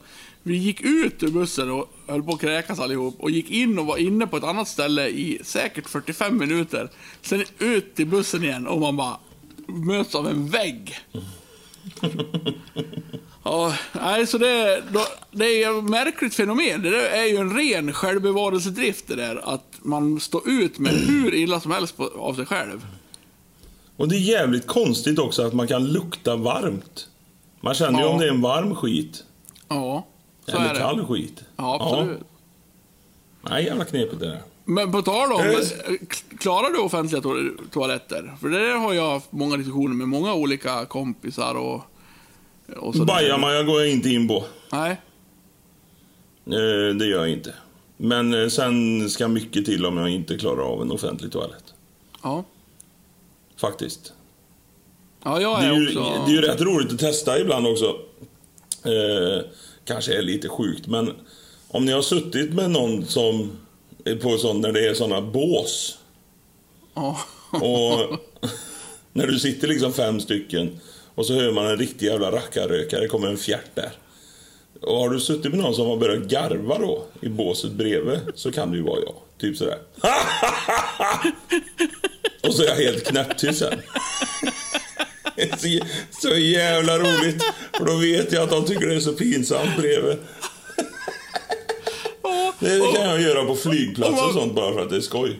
vi gick ut ur bussen och höll på att kräkas allihop och gick in och var inne på ett annat ställe i säkert 45 minuter. Sen ut till bussen igen och man bara möts av en vägg. Ja, nej, så det, då, det är ett märkligt fenomen. Det är ju en ren självbevarelsedrift det där. Att man står ut med hur illa som helst på, av sig själv. Och det är jävligt konstigt också att man kan lukta varmt. Man känner ju Ja. om det är en varm skit. Ja, så eller är det. kall skit. Ja, absolut. Nej, jävla knepigt det där. Men på tal om, Eh. klarar du offentliga to toaletter? För det där har jag haft många diskussioner med många olika kompisar och, och. Bajamaja går jag inte in på. Nej, Eh, det gör jag inte. Men eh, sen ska mycket till om jag inte klarar av en offentlig toalett. ja. Faktiskt. Ja, jag Det är, är, ju, också... det är ju rätt roligt att testa ibland också. Eh, kanske är lite sjukt, men om ni har suttit med någon som är på sån, när det är såna bås Ja. och när du sitter liksom fem stycken och så hör man en riktig jävla rackarrökare, det kommer en fjärt där. Och har du suttit med någon som har börjat garva då i båset bredvid så kan det ju vara jag. Typ sådär. och så är jag helt knäpptyst sen. Så, så jävla roligt. För då vet jag att de tycker det är så pinsamt bredvid. Det kan jag göra på flygplatser och sånt bara för att det är skoj.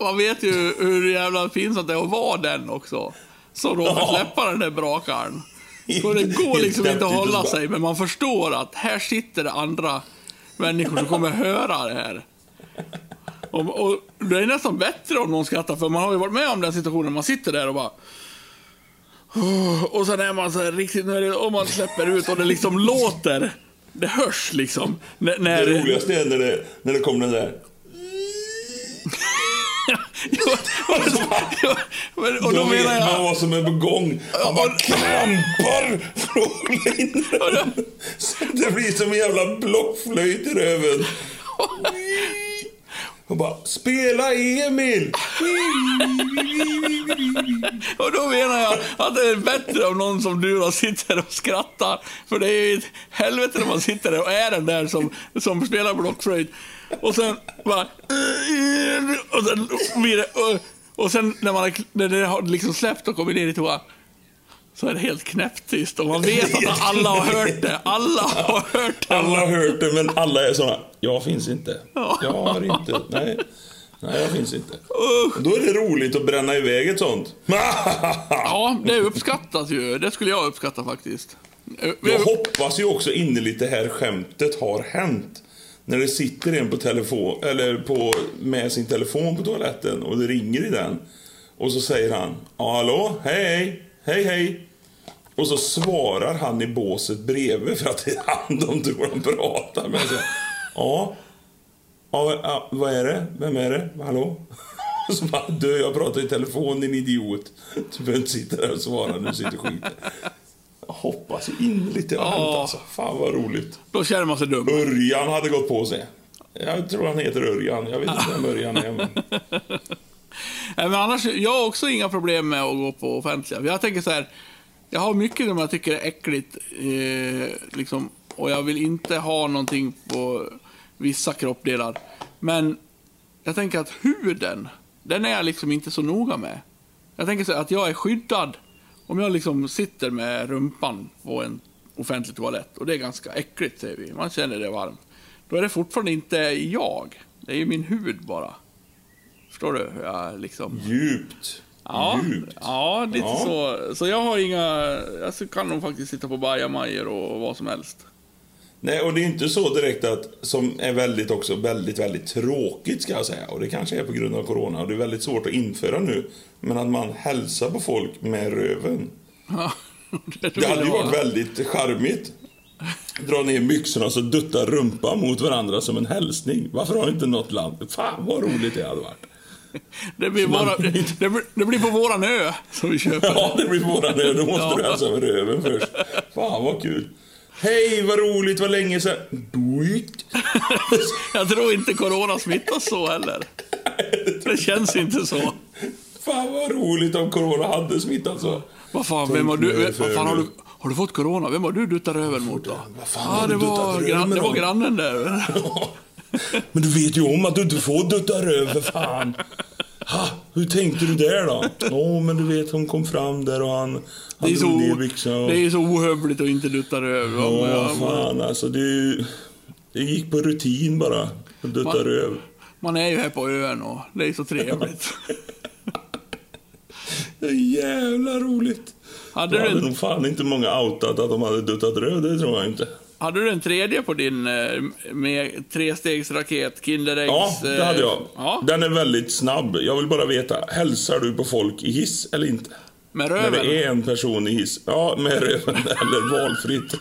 Man vet ju hur jävla pinsamt det är att vara den också. Som Ja. släppa den där brakaren. Så det går liksom inte att hålla sig, men man förstår att här sitter det andra människor som kommer höra det här. Och, och det är nästan bättre om någon skrattar, för man har ju varit med om den situationen. Man sitter där och bara... Och sen är man så här riktigt... Det, och man släpper ut och det liksom låter. Det hörs liksom. När, när, Det roligaste är när det, när det kommer den där... Ja, ja, men, och då Då vet menar man jag... vad som är på gång. Han bara krampar för att hålla in den. Så det blir som en jävla blockflöjt i röven. Och bara, spela Emil! Och då menar jag att det är bättre om någon som du då sitter och skrattar. För det är ju ett helvete när man sitter där och är den där som, som spelar blockflöjt. Och sen bara... Och sen blir det... Och, sen när, man, när det har liksom släppt och kommit ner i toa så är det helt knäpptyst och man vet att alla har hört det. Alla har hört det. Alla har hört det, men alla är såna. Jag finns inte. Jag har inte. Nej. Nej, jag finns inte. Då är det roligt att bränna iväg ett sånt. Ja, det uppskattas ju. Det skulle jag uppskatta faktiskt. Jag hoppas ju också innerligt det här skämtet har hänt. När det sitter en på telefon, eller på, med sin telefon på toaletten och det ringer i den. Och så säger han, ja hallå, hej, hej, hej. Och så svarar han i båset bredvid för att det är han de tror de pratar med. Ja, ja, vad är det? Vem är det? Hallå? Så bara, du, jag pratar i telefon din idiot. Du behöver inte sitta där och svara du sitter. Jag hoppas innerligt det har hänt alltså. Fan vad roligt. Då känner man sig dum. Örjan hade gått på sig. Jag tror han heter Örjan. Jag vet inte vem Örjan är. Men... Men annars, jag har också inga problem med att gå på offentliga. Jag tänker så här, jag har mycket som jag tycker är äckligt. Eh, liksom, och jag vill inte ha någonting på vissa kroppsdelar. Men jag tänker att huden, den är jag liksom inte så noga med. Jag tänker så att jag är skyddad om jag liksom sitter med rumpan på en offentlig toalett och det är ganska äckligt, säger vi. Man känner det varmt. Då är det fortfarande inte jag. Det är ju min hud bara. Förstår du? hur Jag liksom... Djupt. Ja, Djupt. ja lite Ja. så. Så jag har inga... Jag kan nog faktiskt sitta på bajamajor och vad som helst. Nej, och det är inte så direkt att, som är väldigt också, väldigt, väldigt tråkigt ska jag säga. Och det kanske är på grund av corona och det är väldigt svårt att införa nu. Men att man hälsar på folk med röven. Ja, Det hade ju varit väldigt charmigt. Dra ner byxorna och så dutta rumpan mot varandra som en hälsning. Varför har inte något land... Fan vad roligt det hade varit. Det blir, bara, det, blir, det blir på våran ö som vi köper. Ja, det blir våran nu. Då måste Ja. du hälsa med röven först. Fan vad kul. Hej, vad roligt, vad länge sedan. Buit. Jag tror inte corona smittas så heller. Det känns inte så. Fan vad roligt om corona hade smittat så. Vad fan, vem har du, vad fan har, du, har du fått corona? Vem har du duttat röven mot då? Vad fan har det du var, gran, det var grannen där. Men du vet ju om att du inte får dutta röv för fan. Ha, hur tänkte du där då? Åh, men du vet hon kom fram där och han, Det han så, drog ner o- byxorna. Och... det är så ohövligt att inte dutta röv. Ja, vad fan alltså. Det, det gick på rutin bara. Att dutta Man- röv. Man är ju här på ön och det är så trevligt. Det är jävla roligt. Hade Då du, hade en, nog fan inte många outat att de hade duttat röv, det tror jag inte. Hade du en tredje på din eh, med trestegsraket, Kinderäggs... Ja, det hade jag. eh, Ja, Den är väldigt snabb. Jag vill bara veta, hälsar du på folk i hiss eller inte? med När röven. det är en person i hiss. Ja, med röven eller valfritt.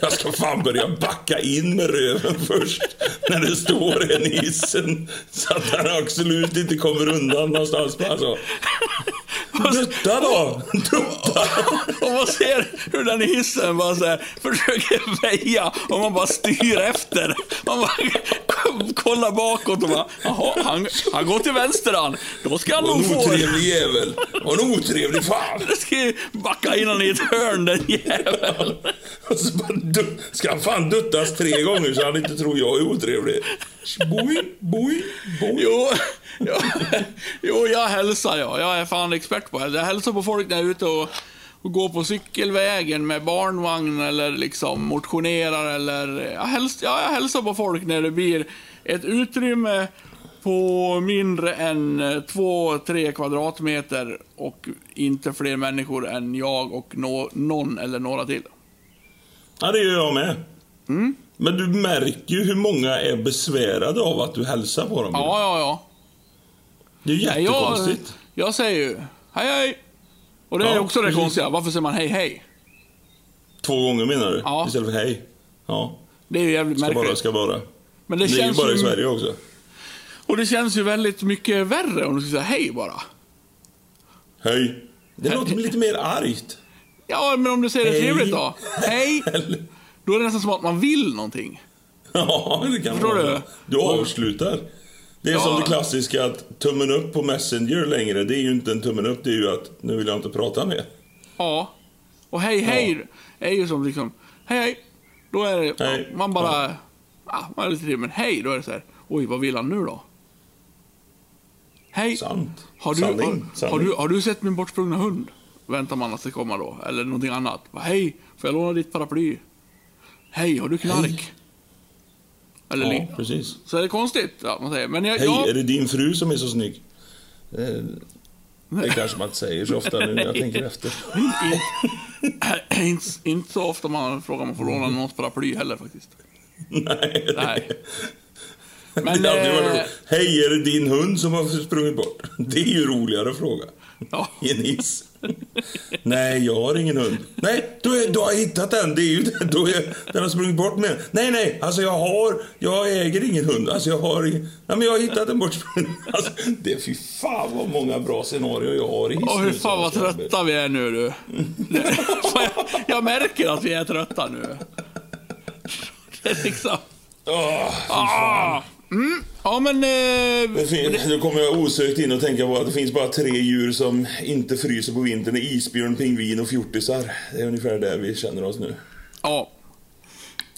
Jag ska fan börja backa in med röven först. När det står en i hissen. Så att den absolut inte kommer undan någonstans. Alltså. Dutta då! Dutta! Och man ser hur den i hissen bara så här, försöker väja och man bara styr efter. Man bara kollar bakåt och bara, jaha, han, han går till vänster han. Då ska han nog en få... otrevlig jävel. Och en otrevlig fan. Jag ska ju backa in honom i ett hörn den jäveln. Och så bara ska han fan duttas tre gånger så han inte tror jag är otrevlig. Boing, boing, boing. Jo, jo, jag hälsar jag. Jag är fan expert på det. Jag hälsar på folk när jag är ute och, och går på cykelvägen med barnvagn eller liksom motionerar eller... Jag, häls, ja, jag hälsar på folk när det blir ett utrymme på mindre än 2-3 kvadratmeter och inte fler människor än jag och nå, någon eller några till. Ja, det gör jag med. Mm. Men du märker ju hur många är besvärade av att du hälsar på dem. Ja, ja, ja. Det är ju Nej, Jag, jättekonstigt. jag säger ju hej, hej. Och det är Ja, också det precis. konstiga. Varför säger man hej, hej? Två gånger menar du? Ja. Istället för hej? Ja, Det är ju jävligt ska märkligt. bara, ska bara. Men det, Det, är ju känns bara i Sverige också. Och det känns ju väldigt mycket värre om du ska säga hej bara. Hej. Det låter lite mer argt. Ja, men om du säger det Hej. trevligt då. Hej. Då är det nästan som att man vill någonting. Ja, det kan Förstår vara. du? Du avslutar. Det är Ja. som det klassiska att tummen upp på Messenger längre, det är ju inte en tummen upp, det är ju att nu vill jag inte prata mer. Ja. Och hej, hej är ju som liksom, hej, hej. Då är det, Hej. ja, man bara, ja. man är lite trevlig, men hej, då är det så här, oj, vad vill han nu då? Hej. Sant. Har du, Sanning. har, har, du, har du sett min bortsprungna hund? Väntar man att det kommer då. Eller någonting annat. Hej, får jag låna ditt paraply? Hej, har du knark? Hej. Eller Ja, precis. Så är det konstigt att man säger. Men jag, Hej, jag, är det din fru som är så snygg? Det, det kanske man inte säger så ofta nu jag tänker efter. inte, inte så ofta man frågar om man får låna någons paraply heller faktiskt. Nej. Nej. Men, det eh. Hej, är det din hund som har sprungit bort? Det är ju roligare fråga. Ja. I en hiss. nej, jag har ingen hund. Nej, du, du har hittat den. Det är ju den. Är, den har sprungit bort med Nej, nej, alltså jag har, jag äger ingen hund. Alltså jag har ingen, nej, men jag har hittat en bortsprungen. Alltså, det är fy fan vad många bra scenarier jag har i hissen. Åh, hur fan vad jag trötta vi är nu du. jag märker att vi är trötta nu. Det är liksom... Åh. Ah, mm, ja men... Eh, Det fin- Nu kommer jag osökt in och tänka på att det finns bara tre djur som inte fryser på vintern. Det är isbjörn, pingvin och fjortisar. Det är ungefär där vi känner oss nu. ja.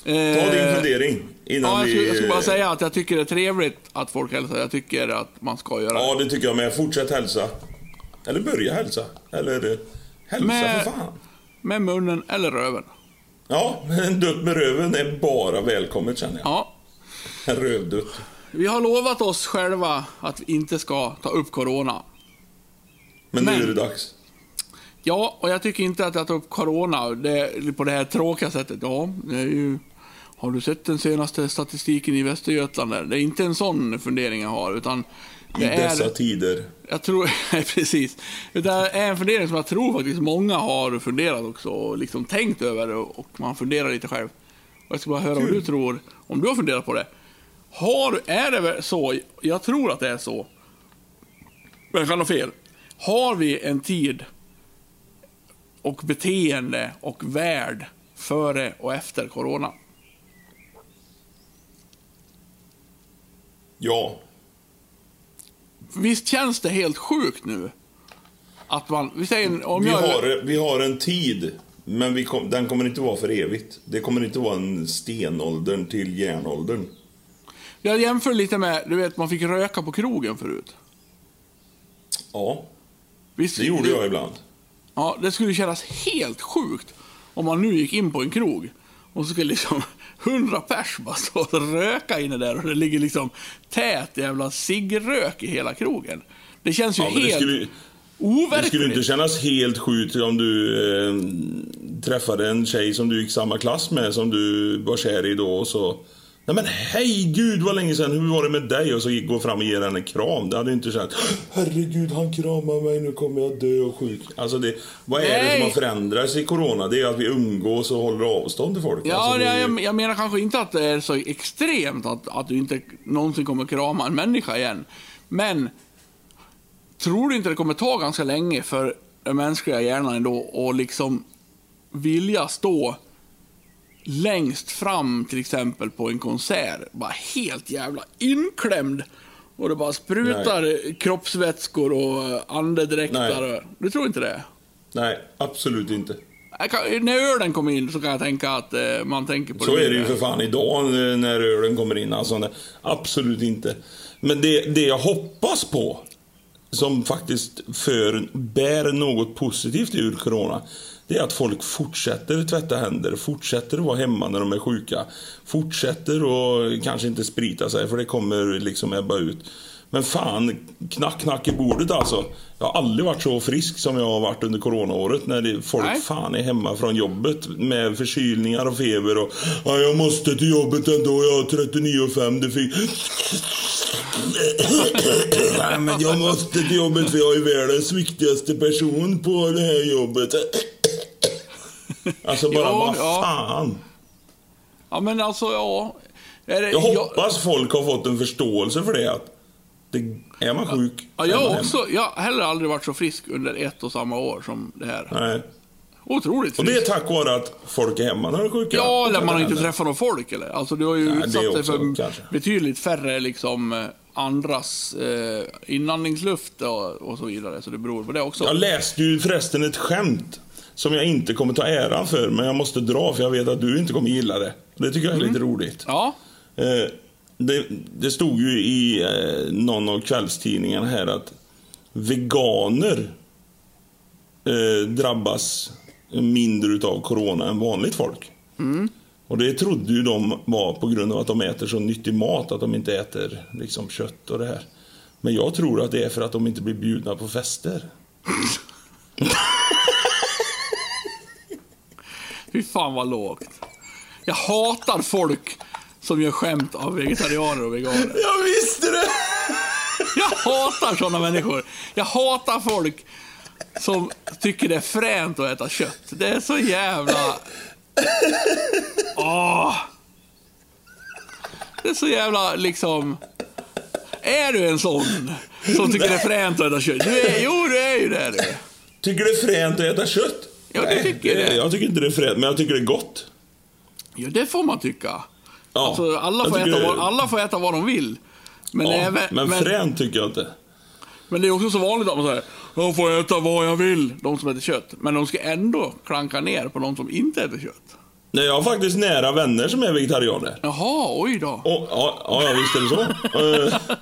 Ta din Eh, fundering innan Ja, jag, skulle, jag skulle bara säga att jag tycker det är trevligt att folk hälsar. Jag tycker att man ska göra det. Ja, det tycker jag med. Fortsätt hälsa. Eller börja hälsa. Eller eh, hälsa Med- för fan. Med munnen eller röven. Ja, en dutt med röven är bara välkommet känner jag. Ja. Rövdutt. Vi har lovat oss själva att vi inte ska ta upp corona. Men, Men- nu är det dags. Ja, och jag tycker inte att jag tar upp corona det, på det här tråkiga sättet. Ja, det är ju... Har du sett den senaste statistiken i Västergötland? Där? Det är inte en sån fundering jag har, utan I är... dessa tider. Jag tror, precis. Det är en fundering som jag tror faktiskt många har funderat också och liksom tänkt över och man funderar lite själv. Jag ska bara höra vad du tror, om du har funderat på det. Har, är det så, jag tror att det är så, men jag kan ha fel. Har vi en tid och beteende och värld före och efter corona? Ja. Visst känns det helt sjukt nu? Att man, vi säger om Vi jag... har, vi har en tid, men kom, den kommer inte vara för evigt. Det kommer inte vara en stenåldern till järnåldern. Jag jämför lite med, du vet, man fick röka på krogen förut. Ja, Visst, det gjorde jag ibland. Ja, det skulle kännas helt sjukt om man nu gick in på en krog och så skulle liksom hundra pers bara stå och röka inne där och det ligger liksom tät jävla ciggrök i hela krogen. Det känns ju Ja, men det helt skulle, det overkligt. skulle inte kännas helt sjukt om du eh, träffade en tjej som du gick samma klass med, som du var kär i då och så... Nej men hej gud vad länge sedan, hur var det med dig? Och så gick- gå fram och ge henne en kram. Det hade inte känt Herregud han kramar mig, nu kommer jag dö och sjuk. Alltså det, vad är det Nej. som har förändrats i Corona? Det är att vi umgås och håller avstånd till folk. Ja, alltså, det, det, jag, jag menar kanske inte att det är så extremt att, att du inte någonsin kommer krama en människa igen. Men tror du inte det kommer ta ganska länge för den mänskliga hjärnan ändå att liksom vilja stå längst fram till exempel på en konsert, bara helt jävla inklämd. Och det bara sprutar kroppsvätskor och andedräkter. Nej. och- Du tror inte det? Nej, absolut inte. Kan, när ölen kommer in så kan jag tänka att eh, man tänker på Så det. är det ju för fan idag eh, när ölen kommer in. Alltså, nej, absolut inte. Men det, det jag hoppas på, som faktiskt för, bär något positivt ur corona, det är att folk fortsätter tvätta händer, fortsätter vara hemma när de är sjuka, fortsätter att kanske inte sprita sig, för det kommer liksom ebba ut. Men fan, knack, knack i bordet alltså. Jag har aldrig varit så frisk som jag har varit under coronaåret när det, folk Nej. fan är hemma från jobbet med förkylningar och feber och ja, jag måste till jobbet ändå, jag har 39,5 det fick... Nej men jag måste till jobbet för jag är världens viktigaste person på det här jobbet. Alltså bara, vad ja. fan. Ja, men alltså, ja. Det, Jag hoppas folk har fått en förståelse för det. Att det, är man sjuk, Ja, jag man också, jag har heller aldrig varit så frisk under ett och samma år som det här. Nej. Otroligt Och det är frisk. tack vare att folk är hemma när de är sjuka. Ja, eller man har inte träffat någon folk eller? Alltså du har ju det utsatt dig för kanske. betydligt färre liksom eh, andras eh, inandningsluft och, och så vidare. Så det beror på det också. Jag läste ju förresten ett skämt som jag inte kommer ta äran för, men jag måste dra för jag vet att du inte kommer gilla det. Det tycker jag är lite roligt. Ja, Eh, det, det stod ju i eh, någon av kvällstidningarna här att veganer eh, drabbas mindre utav corona än vanligt folk. Och det trodde ju de var på grund av att de äter så nyttig mat, att de inte äter liksom kött och det här. Men jag tror att det är för att de inte blir bjudna på fester. fy fan vad lågt. Jag hatar folk som gör skämt av vegetarianer och veganer. Jag visste det! Jag hatar såna människor. Jag hatar folk som tycker det är fränt att äta kött. Det är så jävla... Åh. Det är så jävla liksom... Är du en sån som tycker det är fränt att äta kött? Du är, jo, du är ju det. Du. Tycker du det är fränt att äta kött? Ja, du tycker det. Jag tycker inte det är fränt, men jag tycker det är gott. Ja, det får man tycka. Ja, Alltså, alla, får äta vad, alla får äta vad de vill. Men, Ja, även, men men, fränt tycker jag inte. men det är också så vanligt att man säger jag får äta vad jag vill, de som äter kött. Men de ska ändå klanka ner på de som inte äter kött. Nej, jag har faktiskt nära vänner som är vegetarianer. Jaha, oj då. Och, ja, ja, visst är det så.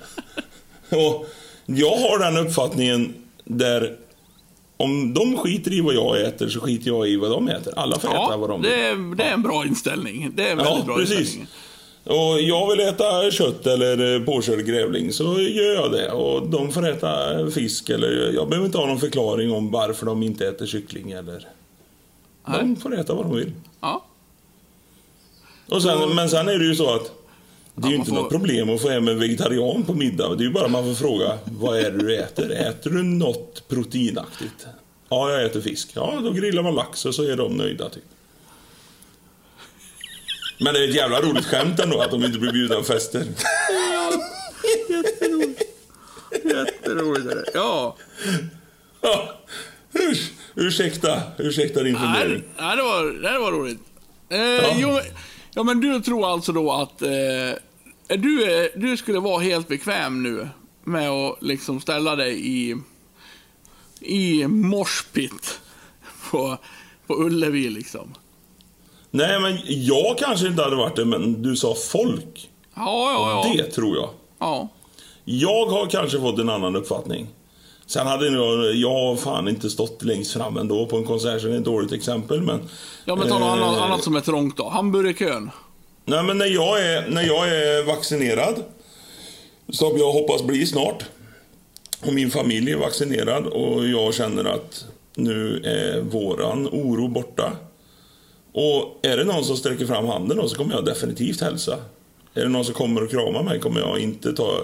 Eh, och jag har den uppfattningen där Om de skiter i vad jag äter så skiter jag i vad de äter. Alla får äta vad Ja, de det vill. är, det är en bra inställning. Det är en väldigt Ja, bra precis. inställning. Och jag vill äta kött eller eh, påkörd grävling så gör jag det. Och de får äta fisk eller jag behöver inte ha någon förklaring om varför de inte äter kyckling eller... De Nej. får äta vad de vill. Ja. Och sen, men sen är det ju så att det är ju Ja, inte får- något problem att få hem en vegetarian på middag. Det är ju bara man får fråga vad är det du äter? Äter du något proteinaktigt? Ja, jag äter fisk. Ja, då grillar man lax och så är de nöjda typ. Men det är ett jävla roligt skämt ändå att de inte blir bjudna på fester. Jätteroligt är det. Ja. Ja, urs, ursäkta, ursäkta din fundering. nej, det, var, det var roligt. Eh, jo, men- ja, men du tror alltså då att eh, du, du skulle vara helt bekväm nu med att liksom ställa dig i, i morspit på, på Ullevi liksom? Nej, men jag kanske inte hade varit det, men du sa folk. Ja, ja, ja. Det tror jag. ja. Jag har kanske fått en annan uppfattning. Sen hade jag, jag fan inte stått längst fram ändå på en konsert, så det är ett dåligt exempel. Men, Ja, men ta något Eh, annat, annat som är trångt då. Hamburgerkön. Nej, men när jag, är, när jag är vaccinerad, som jag hoppas bli snart, och min familj är vaccinerad och jag känner att nu är våran oro borta. Och är det någon som sträcker fram handen då så kommer jag definitivt hälsa. Är det någon som kommer och kramar mig kommer jag inte ta...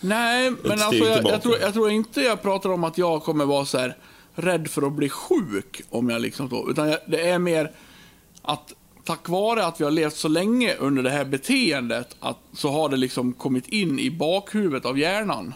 Nej, men alltså, jag, jag, tror, jag tror inte jag pratar om att jag kommer vara så här rädd för att bli sjuk. om jag liksom så, Utan jag, det är mer att tack vare att vi har levt så länge under det här beteendet att, så har det liksom kommit in i bakhuvudet av hjärnan.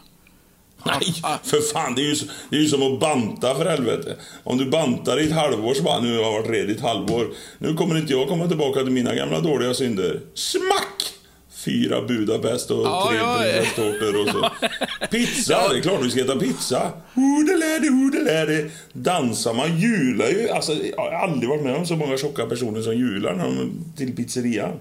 Nej, för fan. Det är, ju, det är ju som att banta för helvete. Om du bantar i ett halvår så bara, nu har jag varit red i ett halvår. Nu kommer inte jag komma tillbaka till mina gamla dåliga synder. Smack! Fyra Budapest och Ja, tre ja, prinsesstårtor och så. Pizza, det är klart vi ska äta pizza. Hodeläde, hodeläde. Dansar man, jular ju. Alltså, jag har aldrig varit med om så många tjocka personer som jular när de till pizzerian.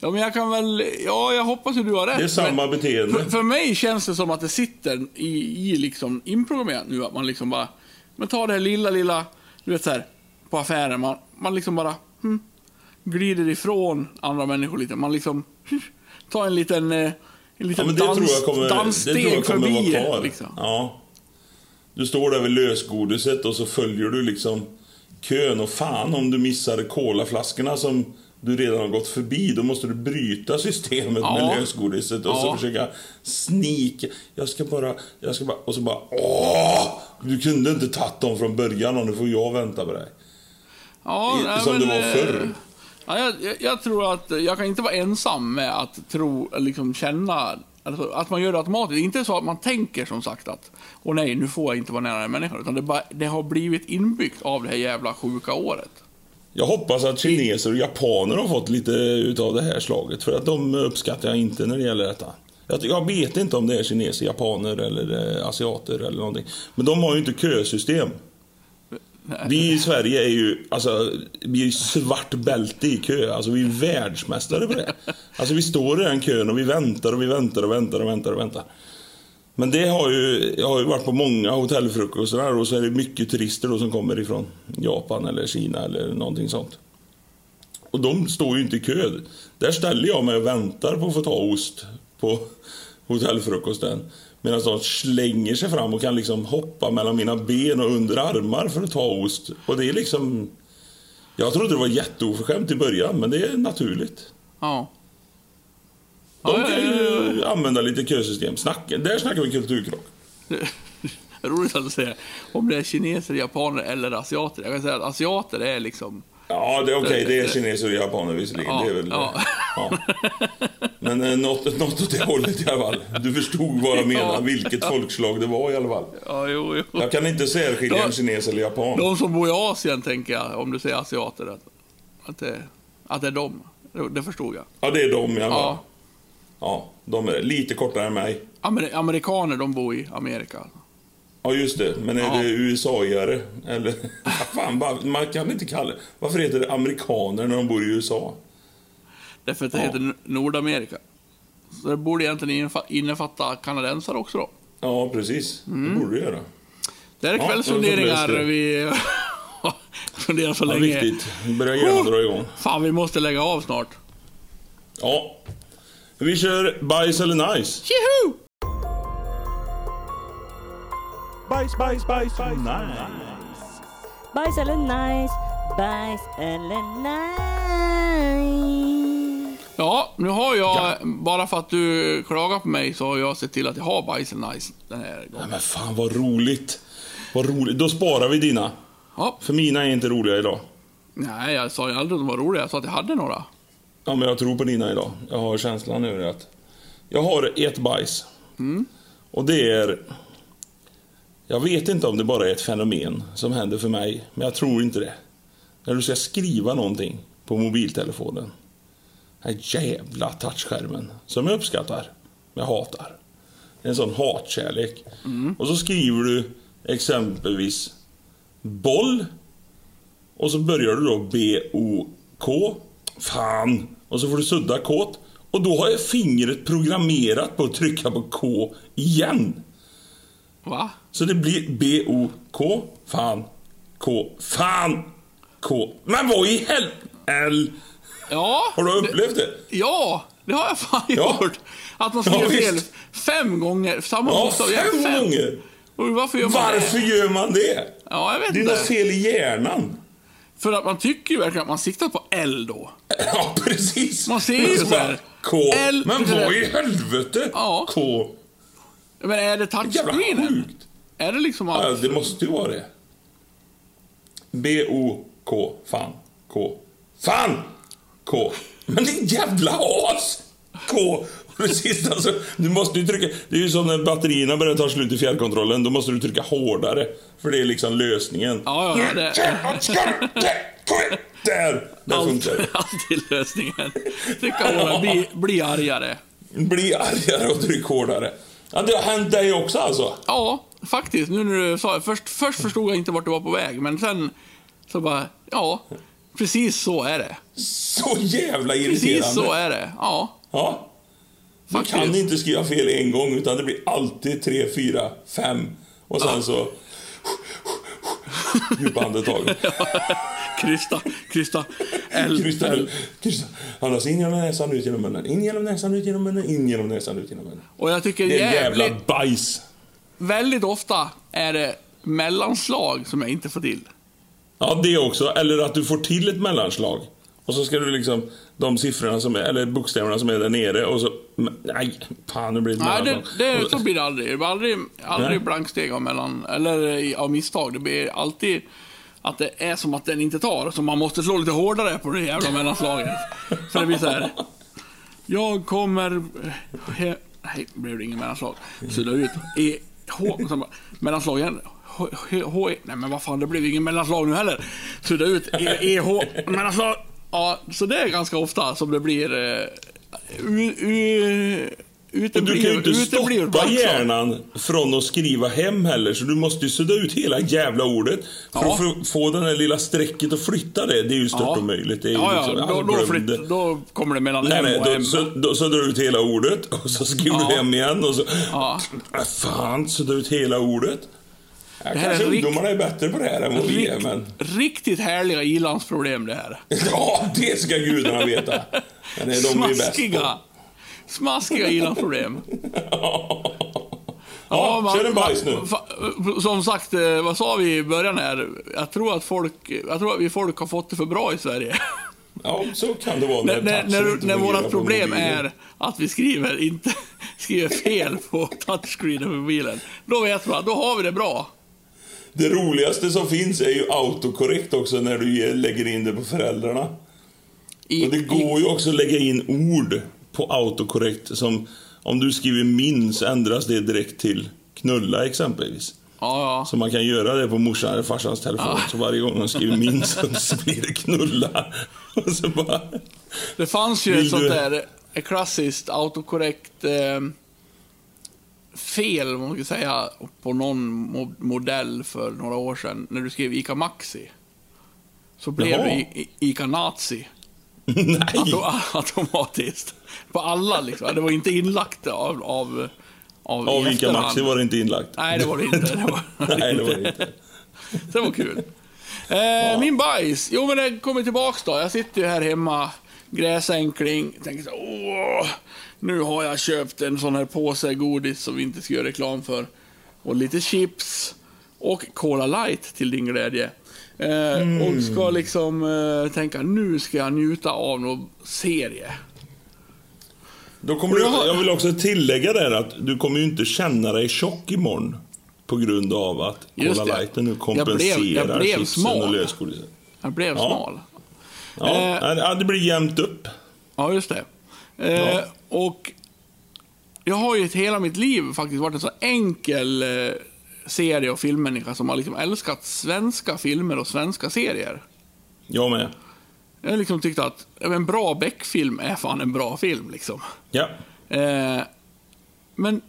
Ja, men jag kan väl... Ja, jag hoppas att du har rätt. Det är samma men beteende. För, för mig känns det som att det sitter i, i liksom inprogrammerat nu. Att man liksom bara... Men ta det här lilla, lilla... Du vet så här, på affären. Man, man liksom bara... Hmm, glider ifrån andra människor lite. Man liksom... tar en liten... eh, En Ja, liten men det dans, tror jag kommer, det danssteg tror jag kommer förbi. vara kvar. Liksom. Ja. Du står där vid lösgodiset och så följer du liksom kön och fan om du missar colaflaskorna som du redan har gått förbi. Då måste du bryta systemet Ja. med lösgodiset och så Ja. försöka snika. Jag ska bara, jag ska bara, och så bara åh! Du kunde inte tagit dem från början och nu får jag vänta på dig. Ja, nej, som men, det var eh, förr. Ja, jag, jag, tror att jag kan inte vara ensam med att tro, liksom känna, alltså, att man gör det automatiskt. Det är Inte så att man tänker som sagt att, åh nej, nu får jag inte vara nära en människa. Utan det, bara, det har blivit inbyggt av det här jävla sjuka året. Jag hoppas att kineser och japaner har fått lite utav det här slaget. För att de uppskattar jag inte när det gäller detta. Jag, vet inte om det är kineser, japaner eller eh, asiater eller någonting. Men de har ju inte kösystem. Vi i Sverige är ju, alltså, vi är svart bälte i kö. Alltså vi är världsmästare på det. Alltså vi står i den kön och vi väntar och vi väntar och väntar och väntar och väntar. Men det har ju, jag har ju varit på många hotellfrukostar och så är det mycket turister då som kommer ifrån Japan eller Kina eller någonting sånt. Och de står ju inte i kö. Där ställer jag mig och väntar på att få ta ost på hotellfrukosten. Medan de slänger sig fram och kan liksom hoppa mellan mina ben och under armar för att ta ost. Och det är liksom... Jag trodde det var jätteoförskämt i början, men det är naturligt. Ja. De Ja, kan ja, ju använda lite kösystem. Snacka, där snackar vi kulturkrock. Roligt att du säger om det är kineser, japaner eller asiater. Jag kan säga att asiater är liksom... Ja, det är okej. Det är kineser och japaner visserligen. Ja, det är väl, ja. ja. Men eh, något, något åt det hållet i alla fall. Du förstod vad jag menar. Vilket folkslag det var i alla fall. Ja, jo, jo. Jag kan inte särskilja en kines eller japan. De som bor i Asien, tänker jag, om du säger asiater. Att, att, det, att det är de. Det, det förstod jag. Ja, det är de i alla fall. Ja. Ja, de är lite kortare än mig. Amer, amerikaner, de bor i Amerika. Ja, just det. Men är Ja. det USA-are? Eller? Fan, man kan inte kalla. Varför heter det amerikaner när de bor i USA? Därför att det Ja. heter Nordamerika. Så det borde egentligen innefa- innefatta kanadensare också då. Ja, precis. Mm. Det borde det göra. Det är Ja, kvällsfunderingar. får vi funderar så Ja, länge. viktigt. Vi börjar gärna dra igång. Fan, vi måste lägga av snart. Ja. Vi kör bajs eller nice. Tjoho! Bajs, bajs, bajs, nice. Bajs eller nice, bajs eller nice. Ja, nu har jag, bara för att du klagar på mig, så har jag sett till att jag har bajs eller nice den här gången. men fan vad roligt. Vad roligt. Då sparar vi dina. Ja. För mina är inte roliga idag. Nej, jag sa ju aldrig att de var roliga. Jag sa att jag hade några. Ja, men jag tror på dina idag. Jag har känslan nu att... Jag har ett bajs. Och det är... Jag vet inte om det bara är ett fenomen som händer för mig, men jag tror inte det. När du ska skriva någonting på mobiltelefonen. Den här jävla touchskärmen, som jag uppskattar, men jag hatar. En sån hatkärlek. Och så skriver du exempelvis boll och så börjar du då B-O-K. Fan! Och så får du sudda K. Och då har jag fingret programmerat på att trycka på K igen. Va? Så det blir B-O-K. Fan. K. Fan! K. Men vad i hel... L. Ja. Har du upplevt det? Ja, det har jag fan Ja. gjort. Att man Ja, skriver fel visst. fem gånger. Samma Ja, bokstav. Ja, fem gånger. Och varför gör man Varför det? gör man det? Ja, jag vet Det är inte. något fel i hjärnan. För att man tycker ju verkligen att man siktar på L då. Ja, precis. Man ser ju så så bara, här. K. L Men vad i helvete? Ja. K. Men är det Jävla touchscreenen? Är det liksom att... Ja, det måste ju vara det. B-O-K. Fan. K. Fan! K. Men din jävla as! K. Precis, alltså, du måste ju trycka... Det är ju som när batterierna börjar ta slut i fjärrkontrollen. Då måste du trycka hårdare. För det är liksom lösningen. Ja, ja, det- Där! Där funkar det. Alltid lösningen. Trycka hårdare, bli, bli argare. Bli argare och tryck hårdare. Ja, det har hänt dig också alltså? Ja, faktiskt. Nu när du sa det. Först, först förstod jag inte vart du var på väg, men sen så bara, ja, precis så är det. Så jävla irriterande. Precis så är det. Ja, Ja. Du Faktiskt. kan inte skriva fel en gång, utan det blir alltid tre, fyra, fem. Och sen så... Djupa andetag. krysta, krysta. L, Krysta L. Krysta. Andas in genom näsan, ut genom munnen. In genom näsan, ut genom munnen. In genom näsan, ut genom munnen. Och jag tycker Det är jävligt, jävla bajs. Väldigt ofta är det mellanslag som jag inte får till. Ja, det också. Eller att du får till ett mellanslag. Och så ska du liksom... De siffrorna som är, eller bokstäverna som är där nere och så... Nej, fan nu blir det Nej, det, det, så blir det aldrig. Det blir aldrig, aldrig blanksteg av, mellan, eller i- av misstag. Det blir alltid att det är som att den inte tar, så man måste slå lite hårdare på det jävla mellanslaget. För det blir så här. Jag kommer... He, nej, blev det ingen mellanslag. Sudda ut. E, H, bara, mellanslag igen. H, H, H, E. Nej men vad fan, det blev ingen mellanslag nu heller. Sudda ut. E, E, H, mellanslag. Ja, så det är ganska ofta som det blir... Uh, u, u, och du kan ju inte uteblir stoppa hjärnan från att skriva hem heller, så du måste ju sudda ut hela jävla ordet. För Ja. att få- den där lilla strecket att flytta det, det är ju stört omöjligt. Det är ju ja, liksom, ja, då, då, flytt, då kommer det mellan Nej, M nej, och då, M. så, då suddar du ut hela ordet och så skriver Ja. du hem igen och så... Ja. Äh, fan, sudda ut hela ordet. Ja, Det här kanske är ungdomarna är bättre på det här än vad vi är, men... Riktigt härliga ilandsproblem det här. Ja, det ska gudarna veta. Men det är de vi är bäst Smaskiga. på. Smaskiga ilandsproblem. Ja, kör en bajs nu. fa- Som sagt, eh, vad sa vi i början här? Jag tror att folk, jag tror att vi folk har fått det för bra i Sverige. Ja, så kan det vara när när, när, när vårt problem är att vi skriver, inte, skriver fel på touchscreenen på mobilen. Då vet man, då har vi det bra. Det roligaste som finns är ju autokorrekt också när du ge- lägger in det på föräldrarna. I, Och det går ju också att lägga in ord på autokorrekt som om du skriver min så ändras det direkt till knulla exempelvis. ja, ja. Så man kan göra det på morsan eller farsans telefon. Så varje gång de skriver min så blir det knulla. Och så bara... Det fanns ju ett sånt där ett klassiskt autokorrekt eh, fel, man ska säga, på någon mo- modell för några år sedan. När du skrev ICA Maxi. Så blev Jaha. det I- ICA Nazi. Nej! Auto- automatiskt. På alla liksom. Det var inte inlagt av, av, av Av Ica. Maxi var det inte inlagt. Nej, det var det inte. Det var, Nej, det var det inte. det var kul. Eh, Min bajs. Jo, men det kommer tillbaks då. Jag sitter ju här hemma, gräsänkling. Tänker så åh, nu har jag köpt en sån här påse godis som vi inte ska göra reklam för. Och lite chips. Och Cola Light till din glädje. Eh, Och ska liksom eh, tänka, nu ska jag njuta av någon serie. Då kommer du, Ja. jag vill också tillägga där att du kommer ju inte känna dig tjock imorgon. På grund av att Cola. Lighten nu Jag kompenserar blev- jag blev smal. och lösgodisen. Jag blev Ja. smal. Ja, ja, det blir jämnt upp. Ja, just det. Eh, Ja. Och jag har ju hela mitt liv faktiskt varit en så enkel eh, serie och filmmänniska som har liksom älskat svenska filmer och svenska serier. Jag med. Jag liksom tyckt att en bra Beck-film är fan en bra film. Liksom. Ja. Eh, men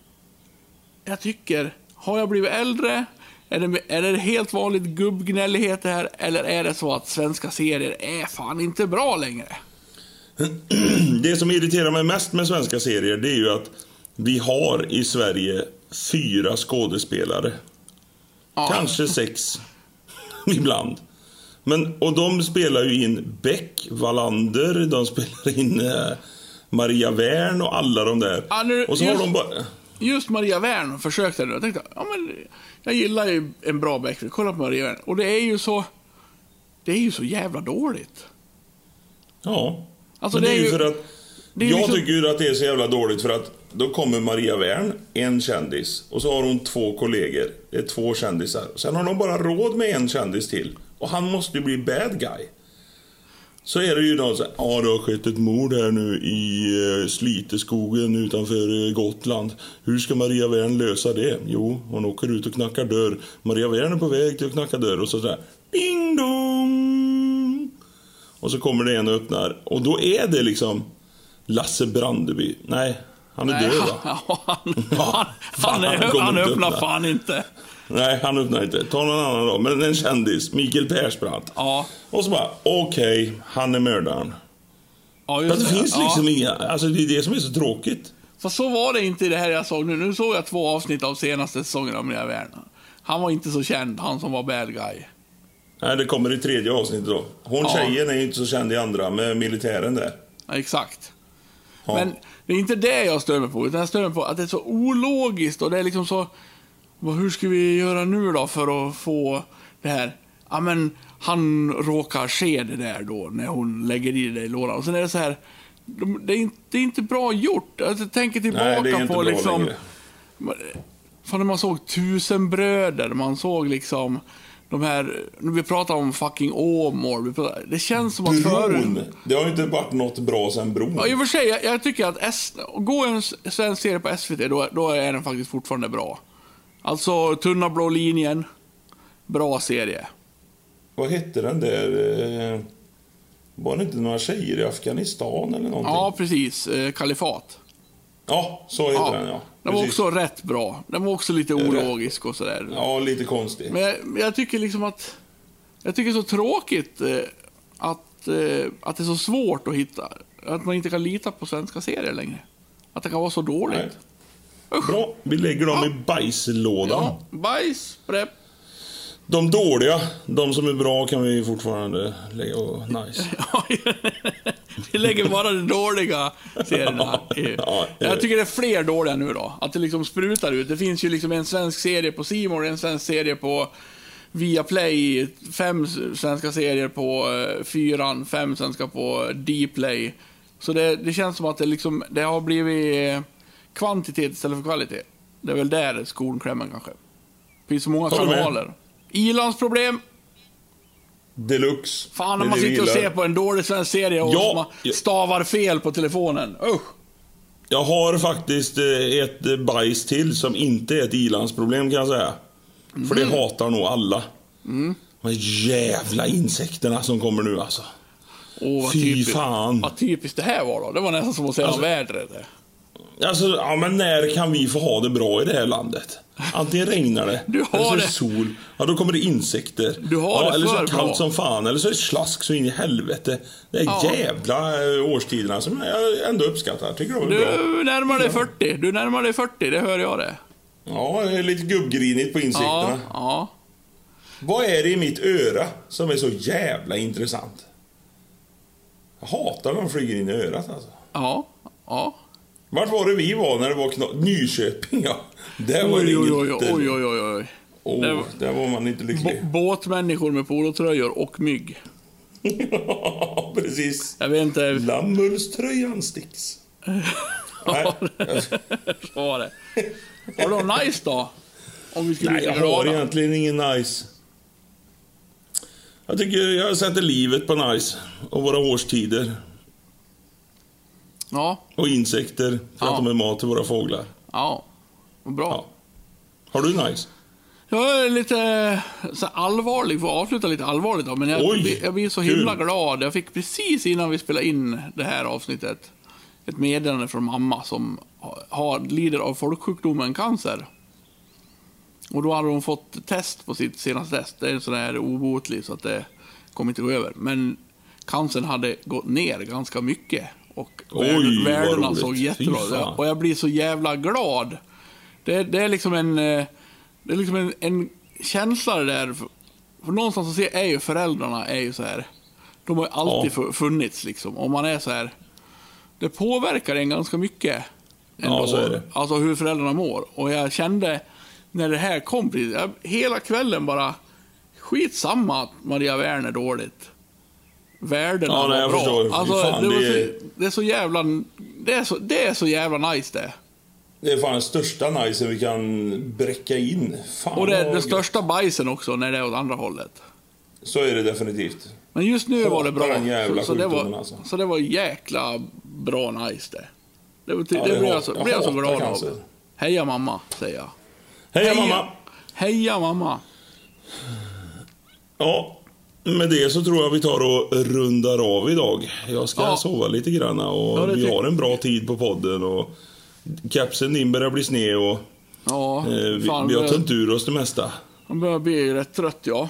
jag tycker, har jag blivit äldre? Är det, är det helt vanligt gubbgnällighet det här? Eller är det så att svenska serier är fan inte bra längre? Det som irriterar mig mest med svenska serier det är ju att vi har i Sverige fyra skådespelare. Ja. Kanske sex. Ibland. Men, och de spelar ju in Beck, Wallander, de spelar in eh, Maria Wern och alla de där. Ja, nu- och så har just- de bara... Just Maria Wern försökte jag nu. Jag tänkte, ja men jag gillar ju en bra Beckfried. Kolla på Maria Wern. Och det är ju så... Det är ju så jävla dåligt. Ja. Alltså, Men det, är ju för att... det är jag liksom- tycker ju att det är så jävla dåligt för att då kommer Maria Wern, en kändis, och så har hon två kollegor. Det är två kändisar. Sen har de bara råd med en kändis till. Och han måste ju bli bad guy. Så är det ju någon så ja det har skett ett mord här nu i eh, Sliteskogen utanför eh, Gotland. Hur ska Maria Wern lösa det? Jo, hon åker ut och knackar dörr. Maria Wern är på väg till att knacka dörr och så där. Ding dong! Och så kommer det en och öppnar. Och då är det liksom Lasse Brandeby. Nej, han är Nej, död han, va? han, han, fan, han, är, han han öppnar öppna. fan inte. Nej, han öppnar inte. Ta någon annan då. Men en kändis. Mikael Persbrandt. Ja, Och så bara, okej, han är mördaren. ja Fast just det finns Ja. liksom inga... Alltså det är det som är så tråkigt. Fast så var det inte i det här jag såg nu. Nu såg jag två avsnitt av senaste säsongen av Maria Wern. Han var inte så känd, han som var bad guy. Nej, det kommer i tredje avsnittet då. Hon Ja. tjejen är ju inte så känd i andra med militären där. Ja, exakt. Ja. Men det är inte det jag stör mig på, utan jag stör mig på att det är så ologiskt och det är liksom så... Hur ska vi göra nu då för att få det här? Ja, men han råkar se det där då när hon lägger i det i lådan. Och sen är det så här... de- Det är inte, det är inte bra gjort. Alltså, Jag tänker tillbaka Nej, på liksom... längre. Fan, när man såg Tusenbröder, man såg liksom de här... När vi pratar om fucking Åmål. Det känns som att förut... Det har ju inte varit något bra sen bron. Ja, i och för sig, jag, jag tycker att S, gå en svensk serie på SVT, då, då är den faktiskt fortfarande bra. Alltså, Tunna blå linjen. Bra serie. Vad hette den där... Eh... Var det inte några tjejer i Afghanistan eller någonting? Ja, precis. Eh, Kalifat. Ja, så heter Ja. den ja. Den var Precis. också rätt bra. Den var också lite ologisk och sådär. Ja, lite konstig. Men jag, jag tycker liksom att... Jag tycker det är så tråkigt eh, att, att det är så svårt att hitta... Att man inte kan lita på svenska serier längre. Att det kan vara så dåligt. Nej. Bra, vi lägger dem i bajslådan. Ja, bajs, prepp. De dåliga, de som är bra kan vi fortfarande lägga... Oh, nice. Ja, Vi lägger bara de dåliga serierna. Ja, ja. Jag tycker det är fler dåliga nu då. Att det liksom sprutar ut. Det finns ju liksom en svensk serie på More, en svensk serie på Viaplay, fem svenska serier på eh, fyran, fem svenska på Dplay. Så det, det känns som att det, liksom, det har blivit kvantitet istället för kvalitet. Det är väl där skon klämmer kanske. Det finns så många Håller kanaler. Ilandsproblem. Deluxe. Fan, när man sitter och ser på en dålig svensk serie och Ja, man stavar fel på telefonen. Usch! Jag har faktiskt eh, ett eh, bajs till som inte är ett ilandsproblem kan jag säga. För det Mm. hatar nog alla. De här jävla insekterna som kommer nu alltså. Åh, vad Fy typiskt. fan. Vad typiskt det här var då. Det var nästan som att säga Alltså- vädret. Alltså, ja men när kan vi få ha det bra i det här landet? Antingen regnar det, Du har eller så är det sol. Ja, då kommer det insekter. Du har ja, det Eller så är det kallt bra. som fan, eller så är det slask så in i helvete. Det är Ja. jävla eh, årstiderna som jag ändå uppskattar. Tycker de är bra. Du närmar dig 40. Du närmar dig 40, det hör jag det. Ja, det är lite gubbgrinigt på Ja, insekterna. ja. Vad är det i mitt öra som är så jävla intressant? Jag hatar när de flyger in i örat alltså. Ja, ja. Vart var det vi var när det var kna- Nyköping ja. Där var det Oj, oj, inget... oj, oj, oj, oj, oj. Det var- där var man inte lycklig. B- båtmänniskor med polotröjor och mygg. Ja, precis. Jag vet inte. Lammullströjan sticks. Nej, Så var det. Var det något nice då? Om vi skulle nej, jag har glada. egentligen ingen nice. Jag tycker jag sätter livet på nice. Och våra årstider. Ja, Och insekter. För Ja. att de är mat till våra fåglar. ja. Bra. Ja. Har du nice? Jag är lite så allvarlig, får avsluta lite allvarligt då, men jag, Oj, jag blir så kul. himla glad. Jag fick precis innan vi spelade in det här avsnittet ett meddelande från mamma som har, lider av folksjukdomen cancer. Och då hade hon fått test på sitt senaste test. Det är en sån här obotlig så att det kommer inte gå över. Men cancern hade gått ner ganska mycket. Och Oj, värdena såg jättebra ut. Och jag blir så jävla glad. Det, det är liksom en, eh, det är liksom en, en känsla det där. För, någonstans så ser, är ju föräldrarna är ju så här. De har ju alltid Ja. fu- funnits liksom. Om man är så här. Det påverkar en ganska mycket. Ja, så är det. Alltså hur föräldrarna mår. Och jag kände när det här kom, jag, hela kvällen bara skitsamma att Maria Werner dåligt. Värdena Ja, nej, var bra. förstår. Alltså, fan, det, det så, är- det är så jävla... Det är så, det är så jävla nice det. Det är fan den största nicen vi kan bräcka in. Fan Och det är den största bajsen också när det är åt andra hållet. Så är det definitivt. Men just nu var det bra. Så, så, det var, alltså. så det var jäkla bra nice det. Det, var, Ja, det, det blev hat- jag så, jag blev jag så glad av. Heja mamma, säger jag. Hej mamma! Heja mamma. Ja, med det så tror jag vi tar och rundar av idag. Jag ska Ja. sova lite grann och Ja, vi har en bra tid på podden. Och Kapseln din börjar bli sned och Ja, eh, vi, fan, vi har jag- tömt ur oss det mesta. Man börjar bli rätt trött, ja.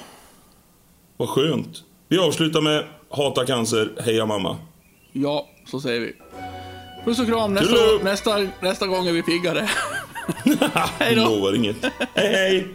Vad skönt. Vi avslutar med Hata cancer, heja mamma. Ja, så säger vi. Puss och kram. Nästa, nästa, nästa gång är vi piggare. Hej då. Lovar inget. hej hej!